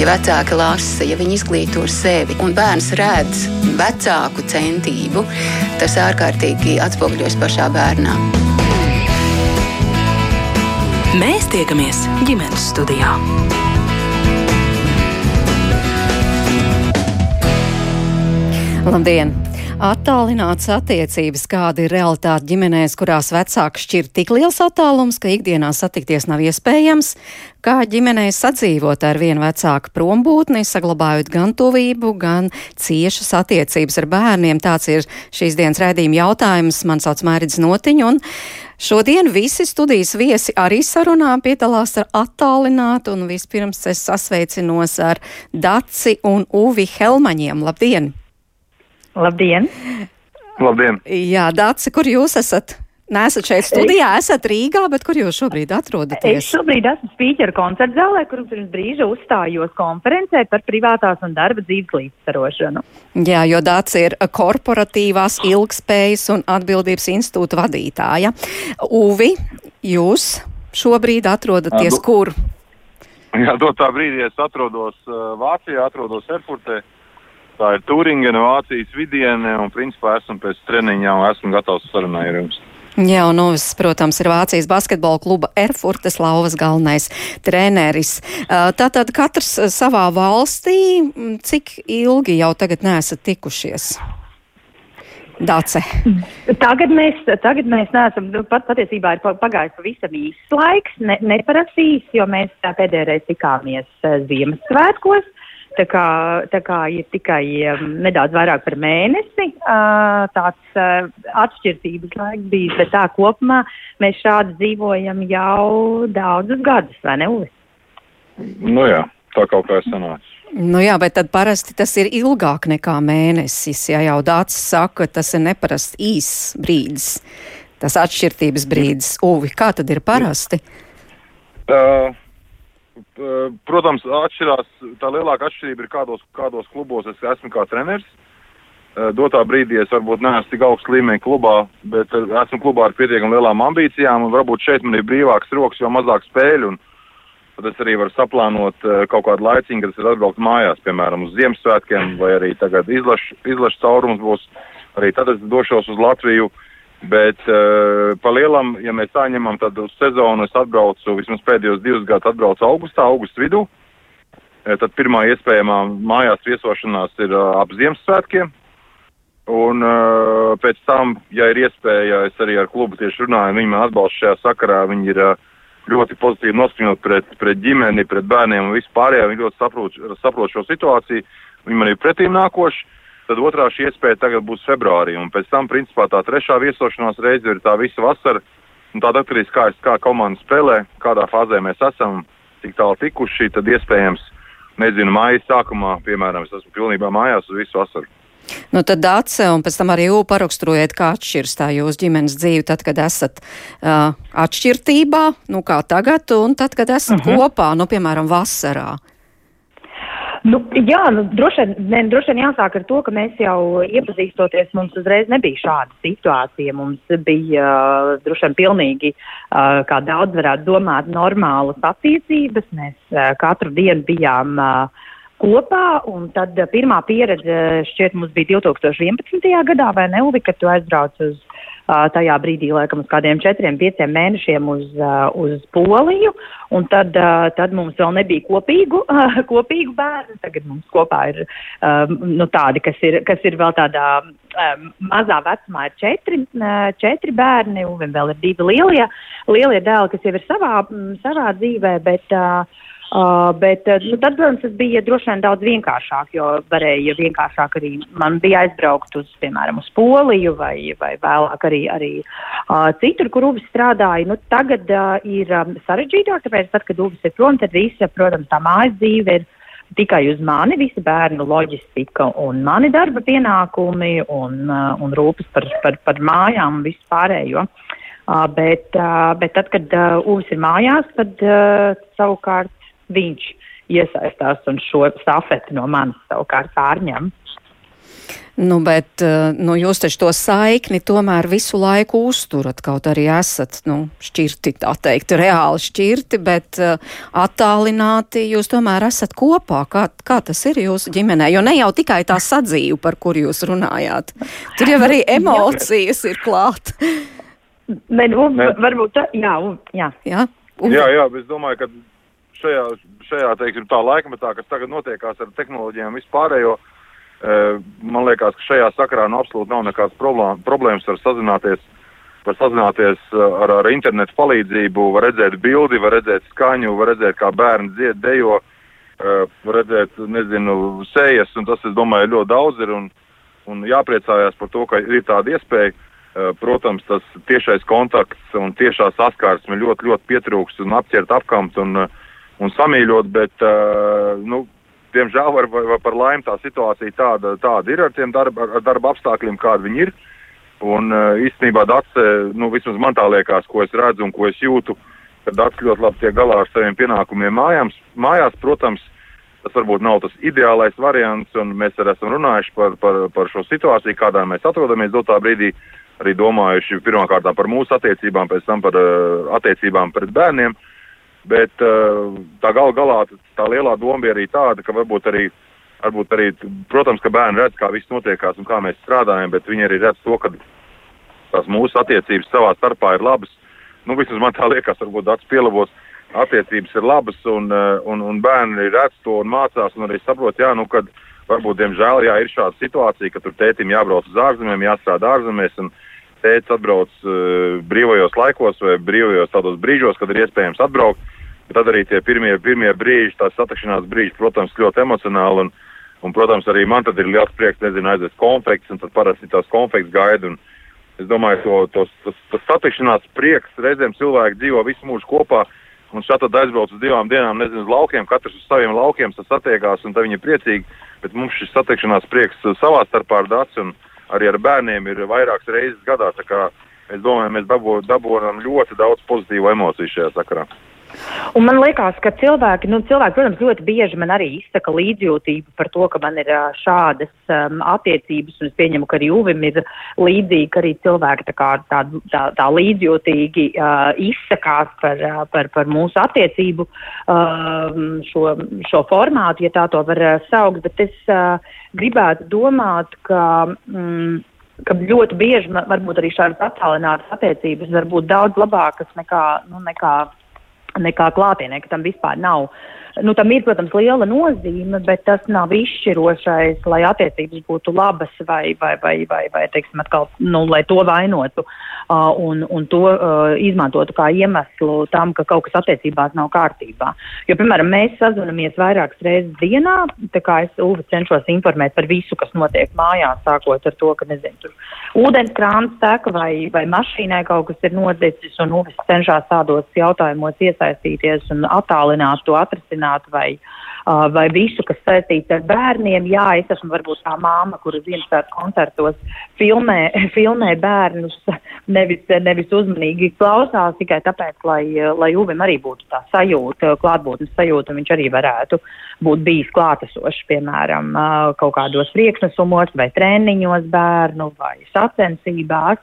ja vecāki lasa, ja viņi izglīto sevi un bērns redz vecāku centību, tas ārkārtīgi atspoguļojas pašā bērnā. Mēs tiekamies ģimenes studijā. Labdien! Attālināts attiecības, kāda ir realitāte ģimenēs, kurās vecāki šķir tik liels attālums, ka ikdienā satikties nav iespējams, kā ģimenēs sadzīvot ar vienu vecāku prombūtni, saglabājot gan tuvību, gan ciešas attiecības ar bērniem. Tāds ir šīs dienas rēdījuma jautājums. Man sauc Mērķis Notiņš, un šodien visi studijas viesi arī sarunā piedalās ar attālinātu, un vispirms es sasveicinos ar Daci un Uvi Helmaņiem. Labdien! Labdien! Labdien! Jā, Dācis, kur jūs esat? Nesat šeit studijā, esat Rīgā, bet kur jūs šobrīd atrodaties? Es šobrīd esmu spīķera koncerta zālē, kur pirms brīža uzstājos konferencē par privātās un darba dzīves līdzsvarošanu. Jā, jo Dācis ir korporatīvās ilgspējas un atbildības institūta vadītāja. Uvi, jūs šobrīd atrodaties Jā, kur? Jā, dotā brīdī es atrodos uh, Vācijā, atrodos Erfurtē. Tā ir Turingena, Vācijas vidiene, un principā esmu pēc treniņa un esmu gatavs sarunai ar jums. Jā, un Uvis, protams, ir Vācijas basketbola kluba Erfurtes lauvas galvenais treneris. Tātad katrs savā valstī, cik ilgi jau tagad neesat tikušies? Dace. Tagad mēs, tagad mēs neesam, nu, pat patiesībā ir pagājis pavisam īsts laiks, ne, neparasīs, jo mēs pēdējais tikāmies Ziemassvētkos. Tā kā, tā kā ir tikai um, nedaudz vairāk par mēnesi, uh, tāds uh, atšķirības laiks bijis, bet tā kopumā mēs šādi dzīvojam jau daudzus gadus, vai ne, Uvi? Nu jā, tā kaut kā sanāca. Nu jā, bet tad parasti tas ir ilgāk nekā mēnesis. Ja jau Dācis saka, tas ir neparasti īss brīdis, tas atšķirtības brīdis. Uvi, kā tad ir parasti? Uh, Protams, atšķirās, tā lielākā atšķirība ir kādos, kādos klubos es esmu kā treneris. Dotā brīdī es varbūt neesmu tik augsts līmeņa klubā, bet esmu klubā ar pietiekami lielām ambīcijām, varbūt šeit man ir brīvāks rokas, jo mazāk spēļu, tad es arī varu saplānot kaut kādu laiciņu, kad es varu atbraukt mājās, piemēram, uz Ziemassvētkiem, vai arī tagad izlašu caurums būs, arī tad es došos uz Latviju. Uh, Bet uh, pa lielam, ja mēs tā ņemam, tad uz sezonu es atbraucu, vismaz pēdējos divus gadus atbraucu augustā, augusta vidū. E, tad pirmā iespējamā mājās viesošanās ir uh, ap Ziemassvētkiem. Un uh, pēc tam, ja ir iespēja, es arī ar klubu tieši runāju, viņi man atbalsta šajā sakarā, viņi ir uh, ļoti pozitīvi noskaņot pret, pret ģimeni, pret bērniem un vispārējā, viņi ļoti saprot, saprot šo situāciju, viņi man ir pretīm nākoši tad otrā šī iespēja tagad būs februārī, un pēc tam, principā, tā trešā viesošanās reize ir tā visa vasara, un tāda atkarīgs, kā, kā komanda spēlē, kādā fāzē mēs esam, cik tālu tikuši, tad iespējams, nezinu, mājas sākumā, piemēram, es esmu pilnībā mājās uz visu vasaru. Nu, tad Dāce un pēc tam arī Jū paraksturojiet, kā atšķirs tā jūsu ģimenes dzīve, tad, kad esat uh, atšķirtībā, nu kā tagad, un tad, kad esat uh mhm. -huh. kopā, nu, piemēram, vasarā. Nu, jā, nu, droši, vien, droši vien jāsāk ar to, ka mēs jau iepazīstoties, mums uzreiz nebija šāda situācija. Mums bija uh, droši vien pilnīgi, uh, kā daudz varētu domāt, normālas attiecības. Mēs uh, katru dienu bijām uh, kopā, tad uh, pirmā pieredze šķiet mums bija 2011. gadā, vai ne, Uvi, kad tu aizbrauc uz tajā brīdī, laikam, uz kādiem četriem, pieciem mēnešiem uz, uz Poliju, un tad, tad mums vēl nebija kopīgu, kopīgu bērnu. Tagad mums kopā ir nu, tādi, kas ir, kas ir vēl tādā mazā vecumā, ir četri, četri bērni, un vēl ir divi lielie, lielie dēli, kas jau ir savā, savā dzīvē, bet uh, Uh, bet uh, nu, tad, protams, tas bija droši vien daudz vienkāršāk, jo varēja vienkāršāk arī man bija aizbraukt uz, piemēram, uz Poliju vai, vai vēlāk arī, arī uh, citur, kur Uvis strādāja. Nu, tagad uh, ir um, sarežģītāk, tāpēc, tad, kad Uvis ir prom, tad visa, protams, tā mājas dzīve ir tikai uz mani, visi bērnu loģistika un mani darba pienākumi un, uh, un rūpes par, par, par mājām un visu pārējo. Uh, bet, uh, bet tad, kad uh, Uvis ir mājās, tad uh, savukārt viņš iesaistās un šo stafeti no manis savukārt pārņem. Nu, bet uh, nu, jūs taču to saikni tomēr visu laiku uzturat, kaut arī esat nu, šķirti, tā teikt, reāli šķirti, bet uh, attālināti jūs tomēr esat kopā. Kā, kā tas ir jūsu ģimenē? Jo ne jau tikai tā sadzīve, par kuru jūs runājāt, tur jau arī emocijas ir klāt. Ne, nu, varbūt tā, jā, jā. jā. Un... Jā, jā, es domāju, ka šajā, šajā teiksim, tā laikmetā, kas tagad notiekās ar tehnoloģijām vispārējo, man liekas, ka šajā sakarā nu, absolūti nav nekādas problēmas ar sazināties. Var sazināties ar, ar internetu palīdzību, var redzēt bildi, var redzēt skaņu, var redzēt, kā bērni dzied, dejo, var redzēt, nezinu, sejas, un tas, es domāju, ļoti daudz ir, un, un jāpriecājās par to, ka ir tāda iespēja. Protams, tas tiešais kontakts un tiešā saskarsme ļoti, ļoti pietrūks un apķert apkamt un, un samīļot, bet, nu, diemžēl var, vai, vai par laimi tā situācija tāda, tāda ir ar tiem darba, ar darba apstākļiem, kādi viņi ir. Un īstenībā Dārsa, nu, vismaz man tā liekas, ko es redzu un ko es jūtu, ka Dārsa ļoti labi tiek galā ar saviem pienākumiem mājās. mājās. Protams, tas varbūt nav tas ideālais variants, un mēs arī esam runājuši par, par, par šo situāciju, kādā mēs atrodamies dotā brīdī arī domājuši pirmkārt par mūsu attiecībām, pēc tam par uh, attiecībām pret bērniem. Bet uh, tā gal galā tā lielā doma bija arī tāda, ka varbūt arī, varbūt arī, protams, ka bērni redz, kā viss notiekās un kā mēs strādājam, bet viņi arī redz to, ka tās mūsu attiecības savā starpā ir labas. Nu, vismaz man tā liekas, varbūt tāds pielabos attiecības ir labas un, uh, un, un bērni redz to un mācās un arī saprot, jā, nu, kad varbūt, diemžēl, jā, ir šāda situācija, ka tur tētim jābrauc uz ārzemēm, jāstrādā ārzemēs. Un, tēvs atbrauc uh, brīvajos laikos vai brīvajos tādos brīžos, kad ir iespējams atbraukt. Tad arī tie pirmie, pirmie brīži, tās satikšanās brīži, protams, ļoti emocionāli. Un, un, protams, arī man tad ir liels prieks, nezinu, aiziet konfekts, un tad parasti tās konfekts gaida. Un, es domāju, to, tos, tas, tas satikšanās prieks, reizēm cilvēki dzīvo visu mūžu kopā. Un šādi tad aizbrauc uz divām dienām, nezinu, uz laukiem, katrs uz saviem laukiem satiekās, un viņi ir priecīgi. Bet mums šis satikšanās prieks savā starpā ar dāci un arī ar bērniem ir vairākas reizes gadā. Es domāju, mēs dabūjam ļoti daudz pozitīvu emociju šajā sakarā. Un man liekas, ka cilvēki, nu, cilvēki, protams, ļoti bieži man arī izsaka līdzjūtību par to, ka man ir šādas um, attiecības, un es pieņemu, ka arī Uvim ir līdzīgi, ka arī cilvēki tā, kā, tā, tā, tā līdzjūtīgi uh, izsakās par, par, par mūsu attiecību uh, šo, šo formātu, ja tā to var uh, saukt, bet es uh, gribētu domāt, ka. Mm, ka ļoti bieži varbūt arī šādas attālinātas attiecības var būt daudz labākas nekā, nu, nekā nekā klātienē, ka tam vispār nav. Nu, tam ir, protams, liela nozīme, bet tas nav izšķirošais, lai attiecības būtu labas vai, vai, vai, vai, vai teiksim, atkal, nu, lai to vainotu uh, un, un to uh, izmantotu kā iemeslu tam, ka kaut kas attiecībās nav kārtībā. Jo, piemēram, mēs sazvanamies vairākas reizes dienā, tā kā es Uvi cenšos informēt par visu, kas notiek mājās, sākot ar to, ka, nezinu, tur ūdenskrāns teka vai, vai mašīnai kaut kas ir noticis, un Uvis cenšas tādos jautājumos iesaistīties un attālināt to atrisināt risināt vai, uh, vai visu, kas saistīts ar bērniem. Jā, es esmu varbūt tā māma, kura Ziemassvētku koncertos filmē, filmē bērnus, nevis, nevis uzmanīgi klausās tikai tāpēc, lai, lai Uvim arī būtu tā sajūta, klātbūtnes sajūta, un viņš arī varētu būt bijis klātesošs, piemēram, uh, kaut kādos priekšnesumos vai treniņos bērnu vai sacensībās.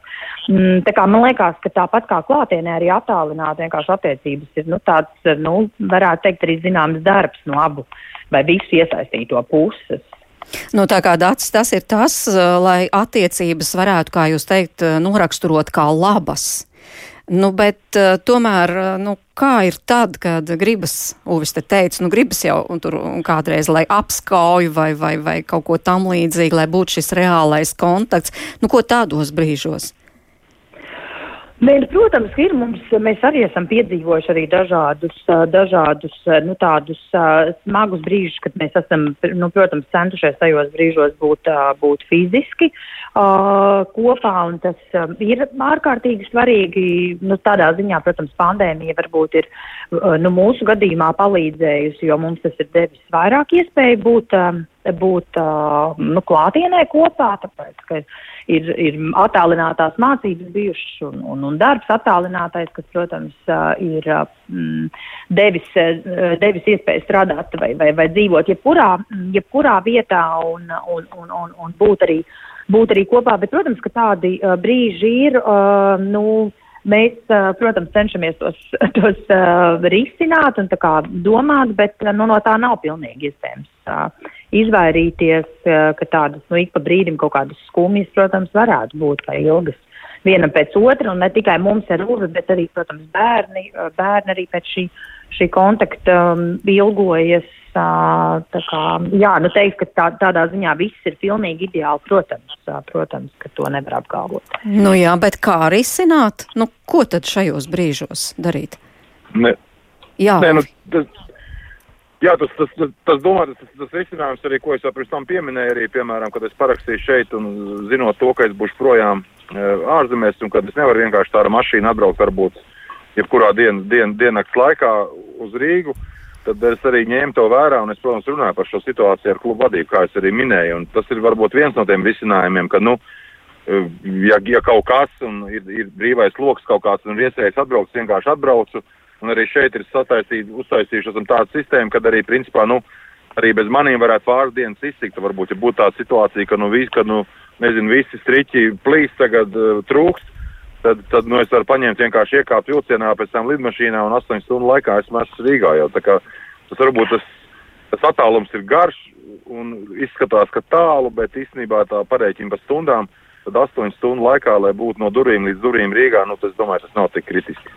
Mm, tā kā man liekas, ka tāpat kā klātienē arī attālināt vienkārši attiecības ir, nu, tāds, nu, varētu teikt, arī zināms darbs no abu vai visu iesaistīto puses. Nu, tā kā dats, tas ir tas, lai attiecības varētu, kā jūs teikt, noraksturot kā labas. Nu, bet uh, tomēr, nu, kā ir tad, kad gribas, Uvis te teica, nu, gribas jau tur kādreiz, lai apskauju vai, vai, vai kaut ko tam līdzīgi, lai būtu šis reālais kontakts, nu, ko tādos brīžos? Nē, nu, protams, ir mums, mēs arī esam piedzīvojuši arī dažādus, dažādus nu, tādus smagus brīžus, kad mēs esam, nu, protams, centušies tajos brīžos būt, būt fiziski kopā, un tas ir ārkārtīgi svarīgi. Nu, tādā ziņā, protams, pandēmija varbūt ir nu, mūsu gadījumā palīdzējusi, jo mums tas ir devis vairāk iespēju būt. Būt nu, klātienē kopā, tāpēc, ka ir, ir attālinātās mācības bijušas un, un, un darbs attālinātais, kas, protams, ir mm, devis, devis iespēju strādāt vai, vai, vai dzīvot jebkurā, jebkurā vietā un, un, un, un, un būt, arī, būt arī kopā. Bet, protams, ka tādi brīži ir. Nu, Mēs, protams, cenšamies tos, tos uh, risināt un domāt, bet nu, no tā nav pilnīgi iespējams izvairīties, uh, ka tādas nu, ik pa brīdim kaut kādas skumjas, protams, varētu būt vai ilgas vienam pēc otra, un ne tikai mums ar Uvi, bet arī, protams, bērni, bērni arī pēc šī, šī kontakta um, ilgojas Tā kā, jā, nu teikt, ka tā, tādā ziņā viss ir pilnīgi ideāli, protams, protams, ka to nevar apgalvot. Nu jā, bet kā risināt? Nu, ko tad šajos brīžos darīt? Ne. Jā. Nē, nu, tas, jā, tas, tas, tas, tas domāts, tas, tas risinājums arī, ko es jau pirms tam pieminēju, arī, piemēram, kad es parakstīju šeit un zinot to, ka es būšu projām ārzemēs un kad es nevaru vienkārši tā ar mašīnu atbraukt varbūt jebkurā dien, dien, diennakts laikā uz Rīgu. Tad es arī ņēmu to vērā un es, protams, runāju par šo situāciju ar klubu vadību, kā es arī minēju. Un tas ir varbūt viens no tiem risinājumiem, ka, nu, ja, ja kaut kas un ir, ir brīvais lokus kaut kāds un iespējas atbraukt, vienkārši atbraucu. Un arī šeit ir uztaisījuši tādu sistēmu, kad arī, principā, nu, arī bez maniem varētu pāris dienas iztikt. Varbūt, ja būtu tāda situācija, ka, nu, vis, ka, nu nezinu, visi striķi plīs tagad uh, trūkst, tad, tad nu, es varu paņemt vienkārši iekāpt vilcienā, pēc tam lidmašīnā un 8 stundu laikā esmu Rīgā jau. Tā kā tas varbūt tas, tas attālums ir garš un izskatās, ka tālu, bet īstenībā tā parēķina pa stundām. Tad 8 stundu laikā, lai būtu no durvīm līdz durvīm Rīgā, nu, tas, domāju, tas nav tik kritiski.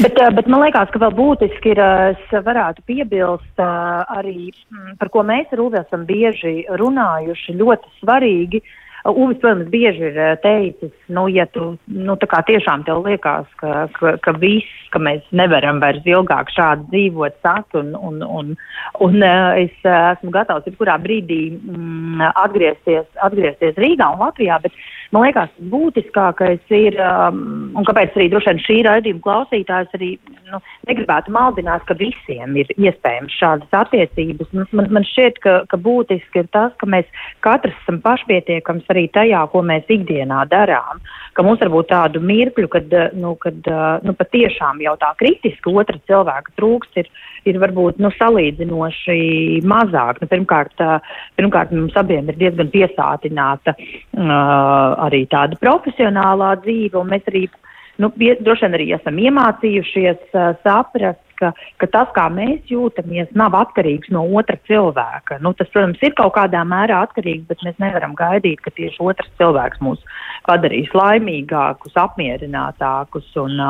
Bet, eh, bet man liekas, ka vēl būtiski ir, eh, varētu piebilst eh, arī, mm, par ko mēs ar Uvi esam bieži runājuši, ļoti svarīgi uh, Uvis, protams, bieži ir eh, teicis, nu, ja tu nu, tiešām tev liekas, ka, ka, ka viss, ka mēs nevaram vairs ilgāk šādi dzīvot, sakt, un, un, un, un eh, es eh, esmu gatavs jebkurā brīdī mm, atgriezties, atgriezties Rīgā un Latvijā, bet man liekas, būtiskākais ir, um, un kāpēc arī droši vien šī raidījuma klausītājs arī nu, negribētu maldināt, ka visiem ir iespējams šādas attiecības. Man, man šķiet, ka, ka būtiski ir tas, ka mēs katrs esam pašpietiekams arī tajā, ko mēs ikdienā darām. Ka mums var būt tādu mirkļu, kad, nu, kad nu, patiešām jau tā kritiski otra cilvēka trūkst, ir, ir varbūt nu, salīdzinoši mazāk. Nu, pirmkārt, pirmkārt, mums abiem ir diezgan piesātināta uh, arī tāda profesionālā dzīve, un mēs arī nu, droši vien arī esam iemācījušies saprast, ka, ka tas, kā mēs jūtamies, nav atkarīgs no otra cilvēka. Nu, tas, protams, ir kaut kādā mērā atkarīgs, bet mēs nevaram gaidīt, ka tieši otrs cilvēks mūs padarīs laimīgākus, apmierinātākus un,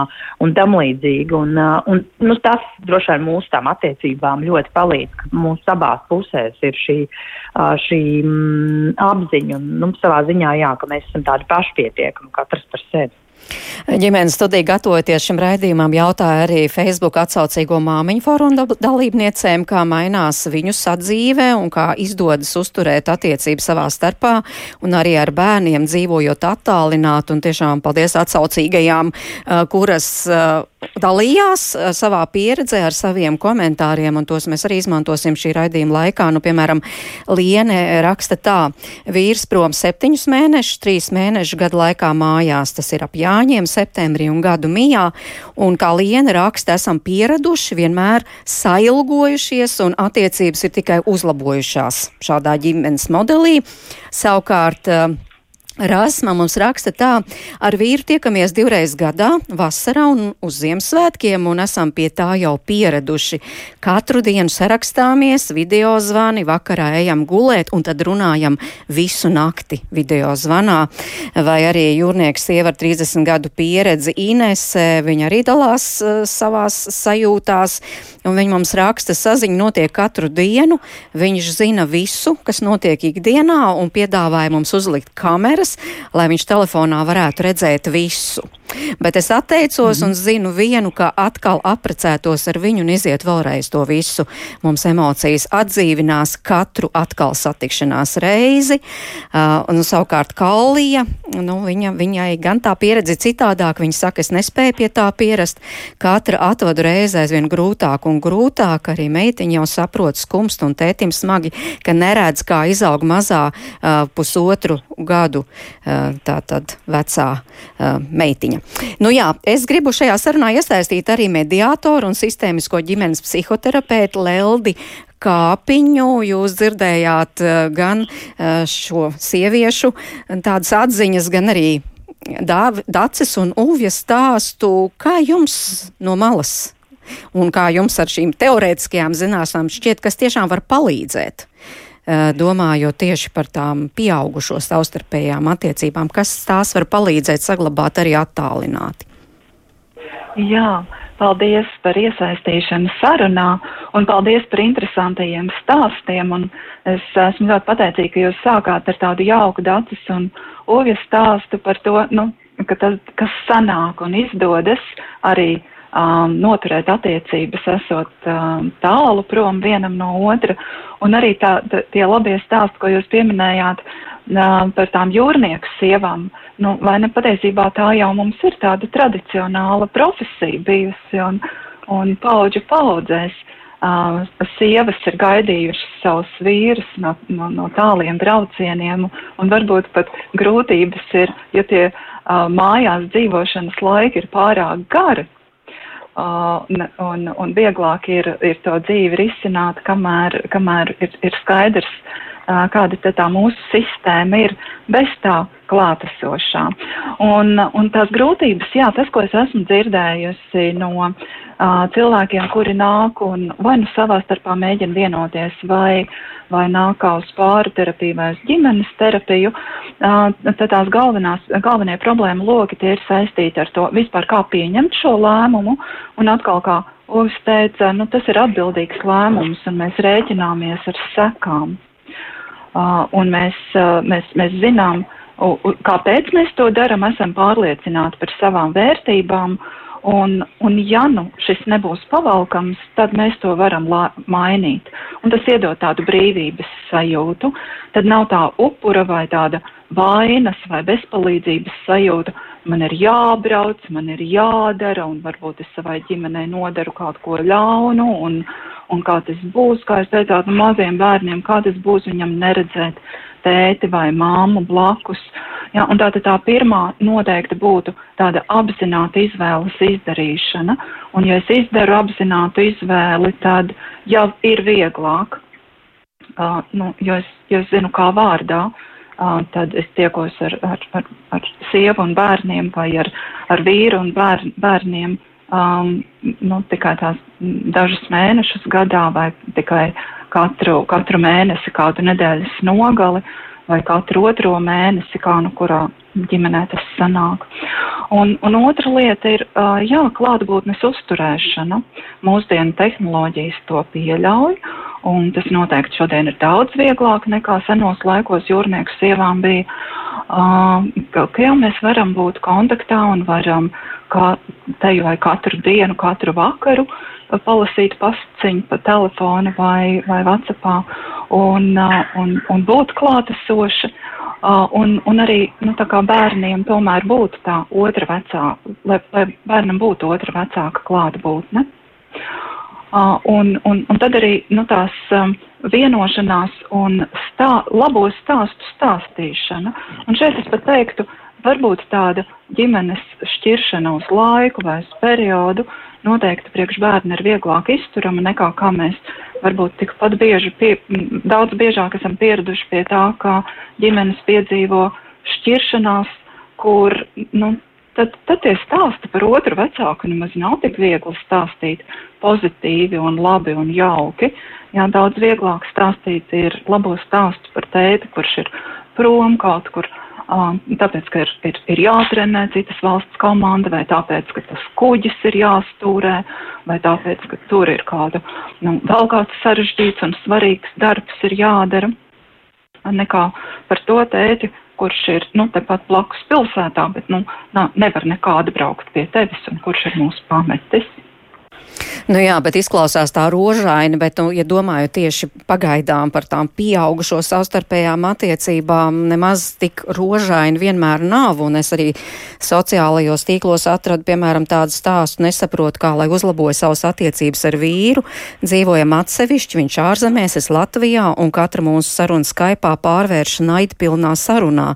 un tam līdzīgi. Un, un, nu, tas droši vien mūsu tām attiecībām ļoti palīdz, ka mūsu abās pusēs ir šī, šī mm, apziņa un nu, savā ziņā jā, ka mēs esam tādi pašpietiekami katrs par sevi. Ģimenes studija gatavoties šim raidījumam jautāja arī Facebook atsaucīgo māmiņu forumu dalībniecēm, kā mainās viņu sadzīve un kā izdodas uzturēt attiecības savā starpā un arī ar bērniem dzīvojot attālināt un tiešām paldies atsaucīgajām, kuras dalījās savā pieredzē ar saviem komentāriem, un tos mēs arī izmantosim šī raidījuma laikā. Nu, piemēram, Liene raksta tā, vīrs prom septiņus mēnešus, trīs mēnešu gadu laikā mājās, tas ir ap Jāņiem, septembrī un gadu mijā, un kā Liene raksta, esam pieraduši, vienmēr sailgojušies, un attiecības ir tikai uzlabojušās šādā ģimenes modelī. Savukārt, uh, Rasma mums raksta tā, ar vīru tiekamies divreiz gadā, vasarā un uz Ziemassvētkiem, un esam pie tā jau pieraduši. Katru dienu sarakstāmies, video zvani, vakarā ejam gulēt, un tad runājam visu nakti video zvanā. Vai arī jūrnieks sieva ar 30 gadu pieredzi Inese, viņa arī dalās uh, savās sajūtās, un viņa mums raksta, saziņa notiek katru dienu, viņš zina visu, kas notiek ikdienā, un piedāvāja mums uzlikt kameras kameras, lai viņš telefonā varētu redzēt visu. Bet es atteicos mm -hmm. un zinu vienu, ka atkal aprecētos ar viņu un iziet vēlreiz to visu. Mums emocijas atdzīvinās katru atkal satikšanās reizi. Uh, un savukārt Kalija, nu, viņa, viņai gan tā pieredze citādāk, viņa saka, es nespēju pie tā pierast. Katra atvadu reize aizvien grūtāk un grūtāk, arī meitiņa jau saprot skumst un tētim smagi, ka neredz, kā izaug mazā uh, pusotru gadu tā tad vecā uh, meitiņa. Nu jā, es gribu šajā sarunā iesaistīt arī mediātoru un sistēmisko ģimenes psihoterapeitu Leldi kāpiņu. Jūs dzirdējāt uh, gan uh, šo sieviešu tādas atziņas, gan arī Dācis un Uvjas stāstu, kā jums no malas un kā jums ar šīm teorētiskajām zināšanām šķiet, kas tiešām var palīdzēt Eh, domājot tieši par tām pieaugušo savstarpējām attiecībām, kas tās var palīdzēt saglabāt arī attālināti? Jā, paldies par iesaistīšanu sarunā un paldies par interesantajiem stāstiem. Un es esmu ļoti pateicīga, ka jūs sākāt ar tādu jauku dacis un ovju stāstu par to, nu, ka tas, kas sanāk un izdodas arī um, noturēt attiecības, esot um, tālu prom vienam no otra. Un arī tā, tā, tie labie stāsti, ko jūs pieminējāt um, par tām jūrnieku sievām, nu, vai ne patiesībā tā jau mums ir tāda tradicionāla profesija bijusi un, un paudžu paudzēs. Uh, sievas ir gaidījušas savus vīrus no, no, no tāliem braucieniem, un varbūt pat grūtības ir, ja tie uh, mājās dzīvošanas laiki ir pārāk gari, Uh, un, un vieglāk ir, ir to dzīvi risināt, kamēr, kamēr ir, ir skaidrs, uh, kāda tā mūsu sistēma ir bez tā klātesošā. Un, un tās grūtības, jā, tas, ko es esmu dzirdējusi no uh, cilvēkiem, kuri nāk un vai nu savā starpā mēģina vienoties, vai, vai nāk uz pāru terapiju vai uz ģimenes terapiju, uh, tad tās galvenās, galvenie problēma loki tie ir saistīti ar to vispār kā pieņemt šo lēmumu un atkal kā Ovis teica, nu tas ir atbildīgs lēmums un mēs rēķināmies ar sekām. Uh, un mēs, uh, mēs, mēs zinām, uh, kāpēc mēs to darām, esam pārliecināti par savām vērtībām Un, un ja nu šis nebūs pavalkams, tad mēs to varam la, mainīt. Un tas iedod tādu brīvības sajūtu. Tad nav tā upura vai tāda vainas vai bezpalīdzības sajūta. Man ir jābrauc, man ir jādara, un varbūt es savai ģimenei nodaru kaut ko ļaunu, un, un kā tas būs, kā es teicāt, maziem bērniem, kā tas būs viņam neredzēt tēti vai māmu blakus. Ja, un tātad tā pirmā noteikti būtu tāda apzināta izvēles izdarīšana. Un ja es izdaru apzinātu izvēli, tad jau ir vieglāk. Uh, nu, jo, es, jo es zinu, kā vārdā, uh, tad es tiekos ar, ar, ar, ar sievu un bērniem vai ar, ar vīru un bērn, bērniem um, nu, tikai tās dažus mēnešus gadā vai tikai katru, katru mēnesi, kādu nedēļas nogali vai katru otro mēnesi, kā nu kurā ģimenē tas sanāk. Un, un otra lieta ir, jā, klātbūtnes uzturēšana. Mūsdienu tehnoloģijas to pieļauj, un tas noteikti šodien ir daudz vieglāk nekā senos laikos jūrnieku sievām bija. Ka, ka jau mēs varam būt kontaktā un varam kā te vai katru dienu, katru vakaru palasīt pasciņu pa telefonu vai, vai Whatsappā un, un, un būt klātesoši. Un, un arī nu, bērniem tomēr būtu tā otra vecāka, lai, lai bērnam būtu otra vecāka klātbūtne. Un, un, un tad arī nu, tās vienošanās un stā, labo stāstu stāstīšana. Un šeit es pat teiktu, varbūt tāda ģimenes šķiršana uz laiku vai uz periodu noteikti priekš bērni ir vieglāk izturama nekā kā mēs varbūt tikpat bieži, pie, daudz biežāk esam pieraduši pie tā, kā ģimenes piedzīvo šķiršanās, kur, nu, tad, tad tie stāsti par otru vecāku nemaz nav tik viegli stāstīt pozitīvi un labi un jauki. Jā, daudz vieglāk stāstīt ir labo stāstu par tēti, kurš ir prom kaut kur tāpēc, ka ir, ir, ir jātrenē citas valsts komanda, vai tāpēc, ka tas kuģis ir jāstūrē, vai tāpēc, ka tur ir kāda, nu, vēl kāds sarežģīts un svarīgs darbs ir jādara. Nekā par to tēti, kurš ir nu, tepat blakus pilsētā, bet nu, nā, nevar nekādi braukt pie tevis un kurš ir mūsu pametis. Nu jā, bet izklausās tā rožaini, bet, nu, ja domāju tieši pagaidām par tām pieaugušo savstarpējām attiecībām, nemaz tik rožaini vienmēr nav, un es arī sociālajos tīklos atradu, piemēram, tādu stāstu, nesaprotu, kā lai uzlaboju savas attiecības ar vīru, dzīvojam atsevišķi, viņš ārzemēs, es Latvijā, un katra mūsu saruna skaipā pārvērš naidpilnā sarunā.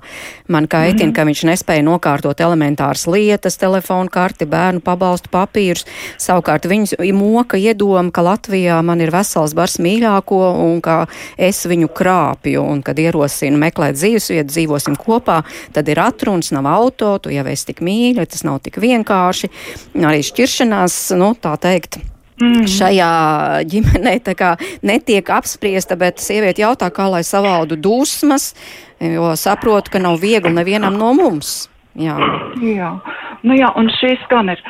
Man kaitina, mm. ka viņš nespēja nokārtot elementāras lietas, telefonu karti, bērnu pabalstu papīrus, savukārt viņus moka iedoma, ka Latvijā man ir vesels bars mīļāko un ka es viņu krāpju un kad ierosinu meklēt dzīvesvietu, dzīvosim kopā, tad ir atruns, nav auto, tu jau esi tik mīļa, tas nav tik vienkārši. Arī šķiršanās, nu, tā teikt. Mm. Šajā ģimenē netiek apspriesta, bet sieviete jautā, kā lai savaldu dusmas, jo saprotu, ka nav viegli nevienam no mums. Jā. Jā. Nu jā, un šīs gan ir,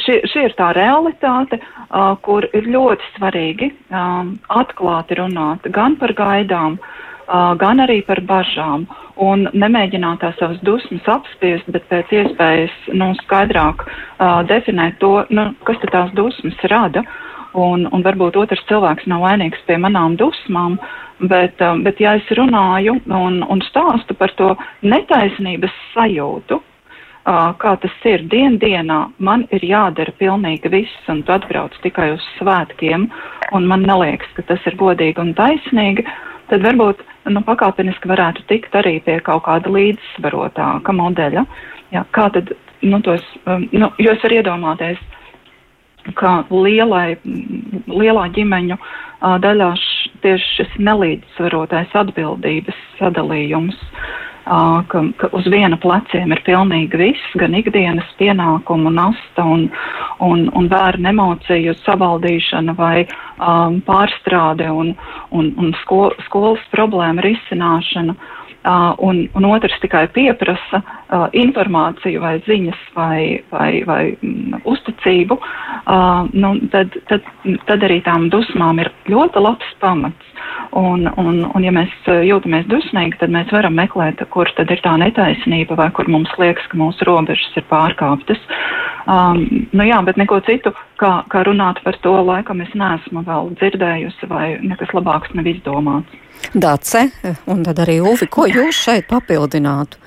šī, šī ir tā realitāte, kur ir ļoti svarīgi atklāti runāt gan par gaidām, gan arī par bažām. Un nemēģināt tās savas dusmas apspiest, bet pēc iespējas nu, skaidrāk uh, definēt to, nu, kas tās dusmas rada. Un, un varbūt otrs cilvēks nav vainīgs pie manām dusmām, bet, uh, bet ja es runāju un, un stāstu par to netaisnības sajūtu, kā tas ir dien dienā, man ir jādara pilnīgi viss, un tu atbrauc tikai uz svētkiem, un man neliekas, ka tas ir godīgi un taisnīgi, tad varbūt nu, pakāpeniski varētu tikt arī pie kaut kāda līdzsvarotāka modeļa. Jā, kā tad, nu, tos, nu, jo es varu iedomāties, ka lielai, lielā ģimeņu daļā tieši šis nelīdzsvarotais atbildības sadalījums ka, ka uz viena pleciem ir pilnīgi viss, gan ikdienas pienākumu nasta un, un, un bērnu emociju savaldīšana vai um, pārstrāde un, un, un sko, skolas problēma risināšana. Uh, un, un otrs tikai pieprasa uh, informāciju vai ziņas vai, vai, vai mm, uzticību, uh, nu, tad, tad, tad arī tām dusmām ir ļoti labs pamats. Un, un, un ja mēs jūtamies dusmīgi, tad mēs varam meklēt, kur tad ir tā netaisnība vai kur mums liekas, ka mūsu robežas ir pārkāptas. Um, nu jā, bet neko citu, kā, kā runāt par to, laikam es neesmu vēl dzirdējusi vai nekas labāks nav izdomāts. Dace, un tad arī Uvi, ko jūs šeit papildinātu?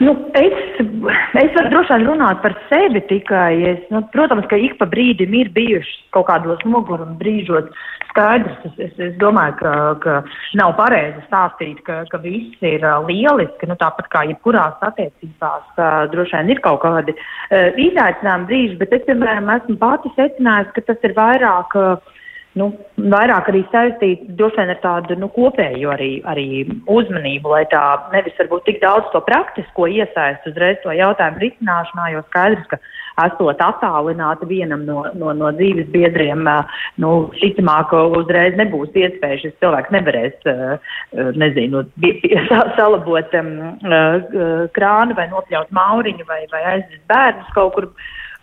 Nu, es, es varu droši vien runāt par sevi tikai. Es, nu, protams, ka ik pa brīdim ir bijušas kaut kādos muguruma brīžos skaidrs. Es, es, es domāju, ka, ka nav pareizi stāstīt, ka, ka viss ir uh, lieliski. Nu, tāpat kā jebkurās attiecībās, uh, droši vien ir kaut kādi uh, izaicinājumi brīži, bet es, piemēram, esmu pati secinājusi, ka tas ir vairāk. Uh, nu, vairāk arī saistīts vien ar tādu nu, kopēju arī, arī uzmanību, lai tā nevis varbūt tik daudz to praktisko iesaist uzreiz to jautājumu risināšanā, jo skaidrs, ka esot attālināti vienam no, no, no dzīves biedriem, nu, šicamāk uzreiz nebūs iespēja, šis cilvēks nevarēs, nezinu, salabot krānu vai nopļaut mauriņu vai, vai aizvest bērnus kaut kur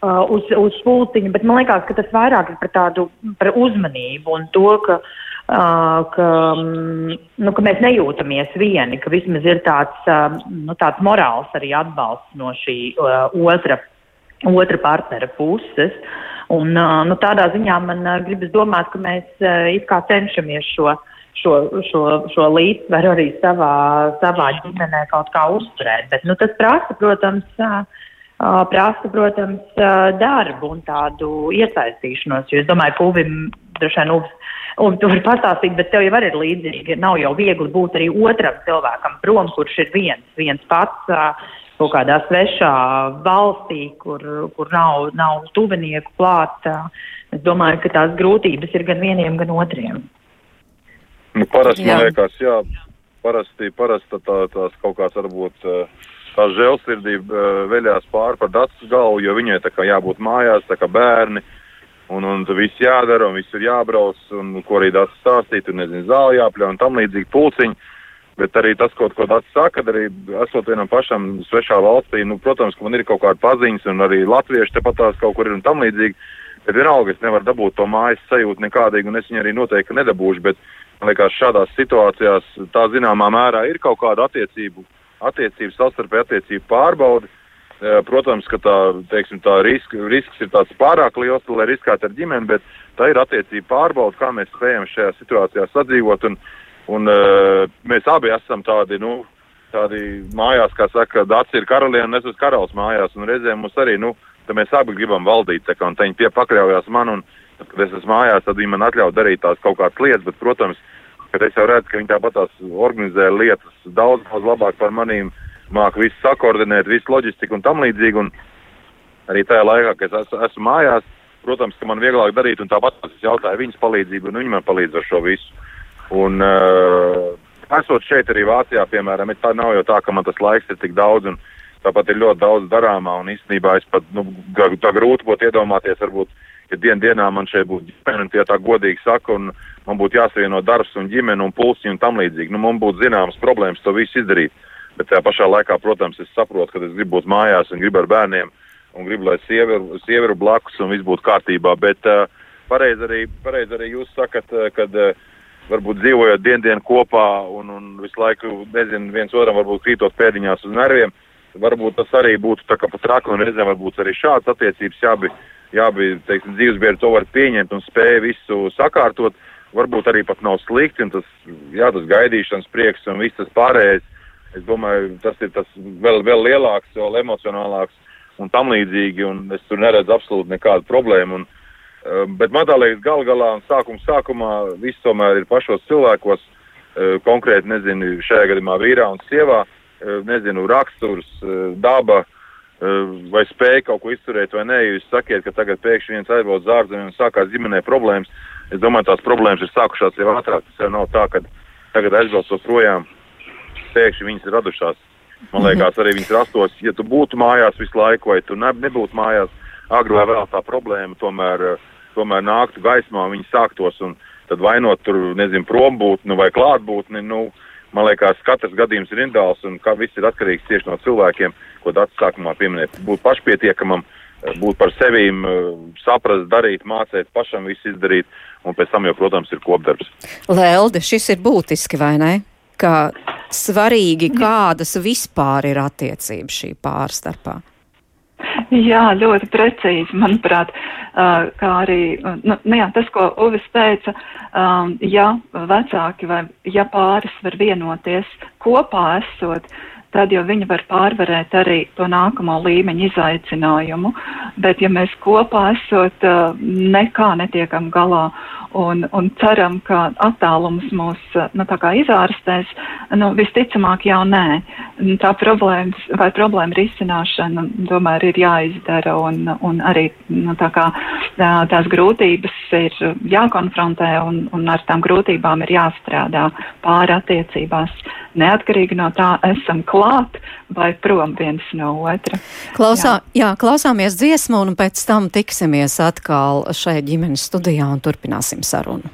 uz, uz pulciņu, bet man liekas, ka tas vairāk ir par tādu par uzmanību un to, ka, uh, ka, um, nu, ka mēs nejūtamies vieni, ka vismaz ir tāds, nu, tāds morāls arī atbalsts no šī uh, otra, otra partnera puses. Un, uh, nu, tādā ziņā man uh, gribas domāt, ka mēs uh, it kā cenšamies šo šo, šo, šo līdzsvaru arī savā, savā ģimenē kaut kā uzturēt. Bet nu, tas prasa, protams, prasa, protams, darbu un tādu iesaistīšanos. Jo es domāju, ka Uvim droši vien Uvs. Un tu vari pastāstīt, bet tev jau ir līdzīgi. Nav jau viegli būt arī otram cilvēkam prom, kurš ir viens, viens pats kaut kādā svešā valstī, kur, kur nav, nav tuvinieku klāt. Es domāju, ka tās grūtības ir gan vieniem, gan otriem. Nu, parasti, jā. man liekas, jā, parasti, parasti tā, tās kaut kāds varbūt. Uh, tā žēlsirdība uh, veļās pāri par datu galvu, jo viņai tā kā jābūt mājās, tā kā bērni, un, un viss jādara, un viss ir jābrauc, un ko arī dats stāstīt, un nezinu, zāli jāpļauj, un tam līdzīgi pulciņi. Bet arī tas, ko, ko dats saka, arī esot vienam pašam svešā valstī, nu, protams, ka man ir kaut kāda paziņas, un arī latvieši tepat tās kaut kur ir un tam līdzīgi. Bet vienalga es nevaru dabūt to mājas sajūtu nekādīgi, un es viņu arī noteikti nedabūšu. Bet man liekas, šādās situācijās tā zināmā mērā ir kaut kāda attiecību attiecību, savstarpēju attiecību pārbaudi. Protams, ka tā, teiksim, tā risk, risks ir tāds pārāk liels, lai riskētu ar ģimeni, bet tā ir attiecība pārbauda, kā mēs spējam šajā situācijā sadzīvot. Un, un, uh, mēs abi esam tādi, nu, tādi mājās, kā saka, Dācis ir karaliene, es esmu karalis mājās, un reizēm mums arī, nu, mēs abi gribam valdīt, tā kā, un viņi pie pakļaujās man, un, tad, kad es esmu mājās, tad viņi man atļauj darīt tās kaut kādas lietas, bet, protams, kad es jau redzu, ka viņi tāpat tās organizē lietas daudz, daudz labāk par manīm, māku visu sakoordinēt, visu loģistiku un tam līdzīgi. Un arī tajā laikā, kad es esmu mājās, protams, ka man vieglāk darīt, un tāpat es jautāju viņas palīdzību, un viņi man palīdz ar šo visu. Un, uh, esot šeit arī Vācijā, piemēram, tā nav jau tā, ka man tas laiks ir tik daudz, tāpat ir ļoti daudz darāmā, un īstenībā es pat, nu, tā grūti būtu iedomāties, varbūt, ja dien dienā man šeit būtu ģimene, un tie tā godīgi saka, un man būtu jāsavieno darbs un ģimene un pulsi un tam līdzīgi. Nu, man būtu zināmas problēmas to visu izdarīt. Bet tajā pašā laikā, protams, es saprotu, ka es gribu būt mājās un gribu ar bērniem un gribu, lai sieviete blakus un viss būtu kārtībā. Bet uh, pareizi arī, pareiz arī jūs sakat, uh, kad uh, varbūt dzīvojot dienu dienu kopā un, un visu laiku, nezinu, viens otram varbūt krītot pēdiņās uz nerviem, varbūt tas arī būtu tā kā pat traki un reizēm varbūt arī šāds attiecības jābi, jābi, teiksim, dzīvesbiedri to var pieņemt un spēja visu sakārtot. Varbūt arī pat nav slikti un tas, jā, tas gaidīšanas prieks un viss tas pārējais Es domāju, tas ir tas vēl, vēl lielāks, vēl emocionālāks un tam līdzīgi, un es tur neredzu absolūti nekādu problēmu. Un, bet man liekas, gal galā un sākuma sākumā viss tomēr ir pašos cilvēkos, uh, konkrēti, nezinu, šajā gadījumā vīrā un sievā, uh, nezinu, raksturs, daba, vai spēja kaut ko izturēt vai nē. Jūs sakiet, ka tagad pēkšņi viens aizbrauc uz ārzemēm un sākās ģimenē problēmas. Es domāju, tās problēmas ir sākušās jau ātrāk. Tas jau nav tā, ka tagad aizbraucot projām pēkšņi viņas ir radušās. Man liekas, arī viņas rastos, ja tu būtu mājās visu laiku, vai tu ne, nebūtu mājās, agri vai vēl tā problēma tomēr, tomēr nāktu gaismā, viņi sāktos un tad vainot tur, nezinu, prombūtni vai klātbūtni. Nu, man liekas, katrs gadījums ir individuāls un ka viss ir atkarīgs tieši no cilvēkiem, ko Dārts sākumā pieminēja. Būt pašpietiekamam, būt par sevīm, saprast, darīt, mācīt, pašam visu izdarīt, un pēc tam jau, protams, ir kopdarbs. Lelde, šis ir būtiski, vai ne? Ka svarīgi, kādas vispār ir attiecības šī pāra starpā? Jā, ļoti precīzi, manuprāt, kā arī nu, nu, jā, tas, ko Uvis teica, ja vecāki vai ja pāris var vienoties kopā esot, tad jau viņi var pārvarēt arī to nākamo līmeņu izaicinājumu. Bet, ja mēs kopā esot, nekā netiekam galā un, un ceram, ka attālums mūs nu, izārstēs, nu, visticamāk jau nē. Tā problēmas vai problēma risināšana, tomēr ir jāizdara un, un arī nu, tā kā, tās grūtības ir jākonfrontē un, un ar tām grūtībām ir jāstrādā pāri attiecībās. Neatkarīgi no tā, esam klāt vai prom viens no otra. Klausā, jā. jā, klausāmies dziesmu un pēc tam tiksimies atkal šeit ģimenes studijā un turpināsim turpināsim sarunu.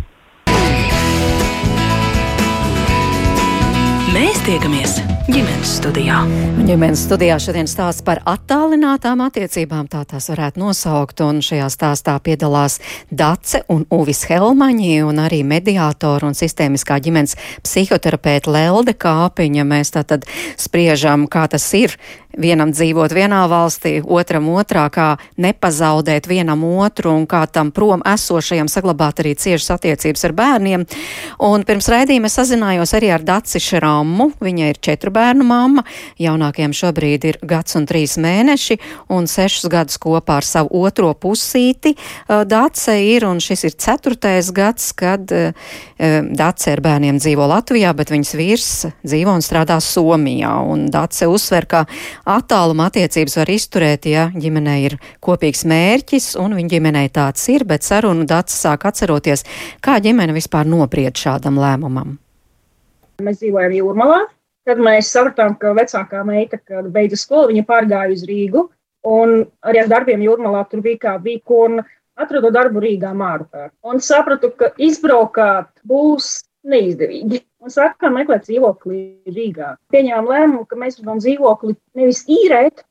Tiekamies ģimenes studijā. Ģimenes studijā šodien stāsts par attālinātām attiecībām, tā tās varētu nosaukt, un šajā stāstā piedalās Dace un Uvis Helmaņi, un arī mediātori un sistēmiskā ģimenes psihoterapeita Lelde Kāpiņa. Mēs tātad spriežam, kā tas ir vienam dzīvot vienā valstī, otram otrā, kā nepazaudēt vienam otru un kā tam prom esošajam saglabāt arī ciešas attiecības ar bērniem. Un pirms raidījuma es sazinājos arī ar Daci Šrammu. Viņa ir četru bērnu mamma, jaunākajam šobrīd ir gads un trīs mēneši un sešus gadus kopā ar savu otro pusīti. Dace ir, un šis ir ceturtais gads, kad Dace ar bērniem dzīvo Latvijā, bet viņas vīrs dzīvo un strādā Somijā. Un Dace uzsver, ka attāluma attiecības var izturēt, ja ģimenei ir kopīgs mērķis, un viņa ģimenei tāds ir, bet sarunu dats sāk atceroties, kā ģimene vispār nopried šādam lēmumam. Mēs dzīvojam Jūrmalā, tad mēs sapratām, ka vecākā meita, kad beidza skolu, viņa pārgāja uz Rīgu, un arī ar darbiem Jūrmalā tur bija kā bija, un atradu darbu Rīgā Mārupē. Un sapratu, ka izbraukāt būs neizdevīgi. Un sākām meklēt dzīvokli Rīgā. Pieņēmām lēmumu, ka mēs gribam dzīvokli nevis īrēt,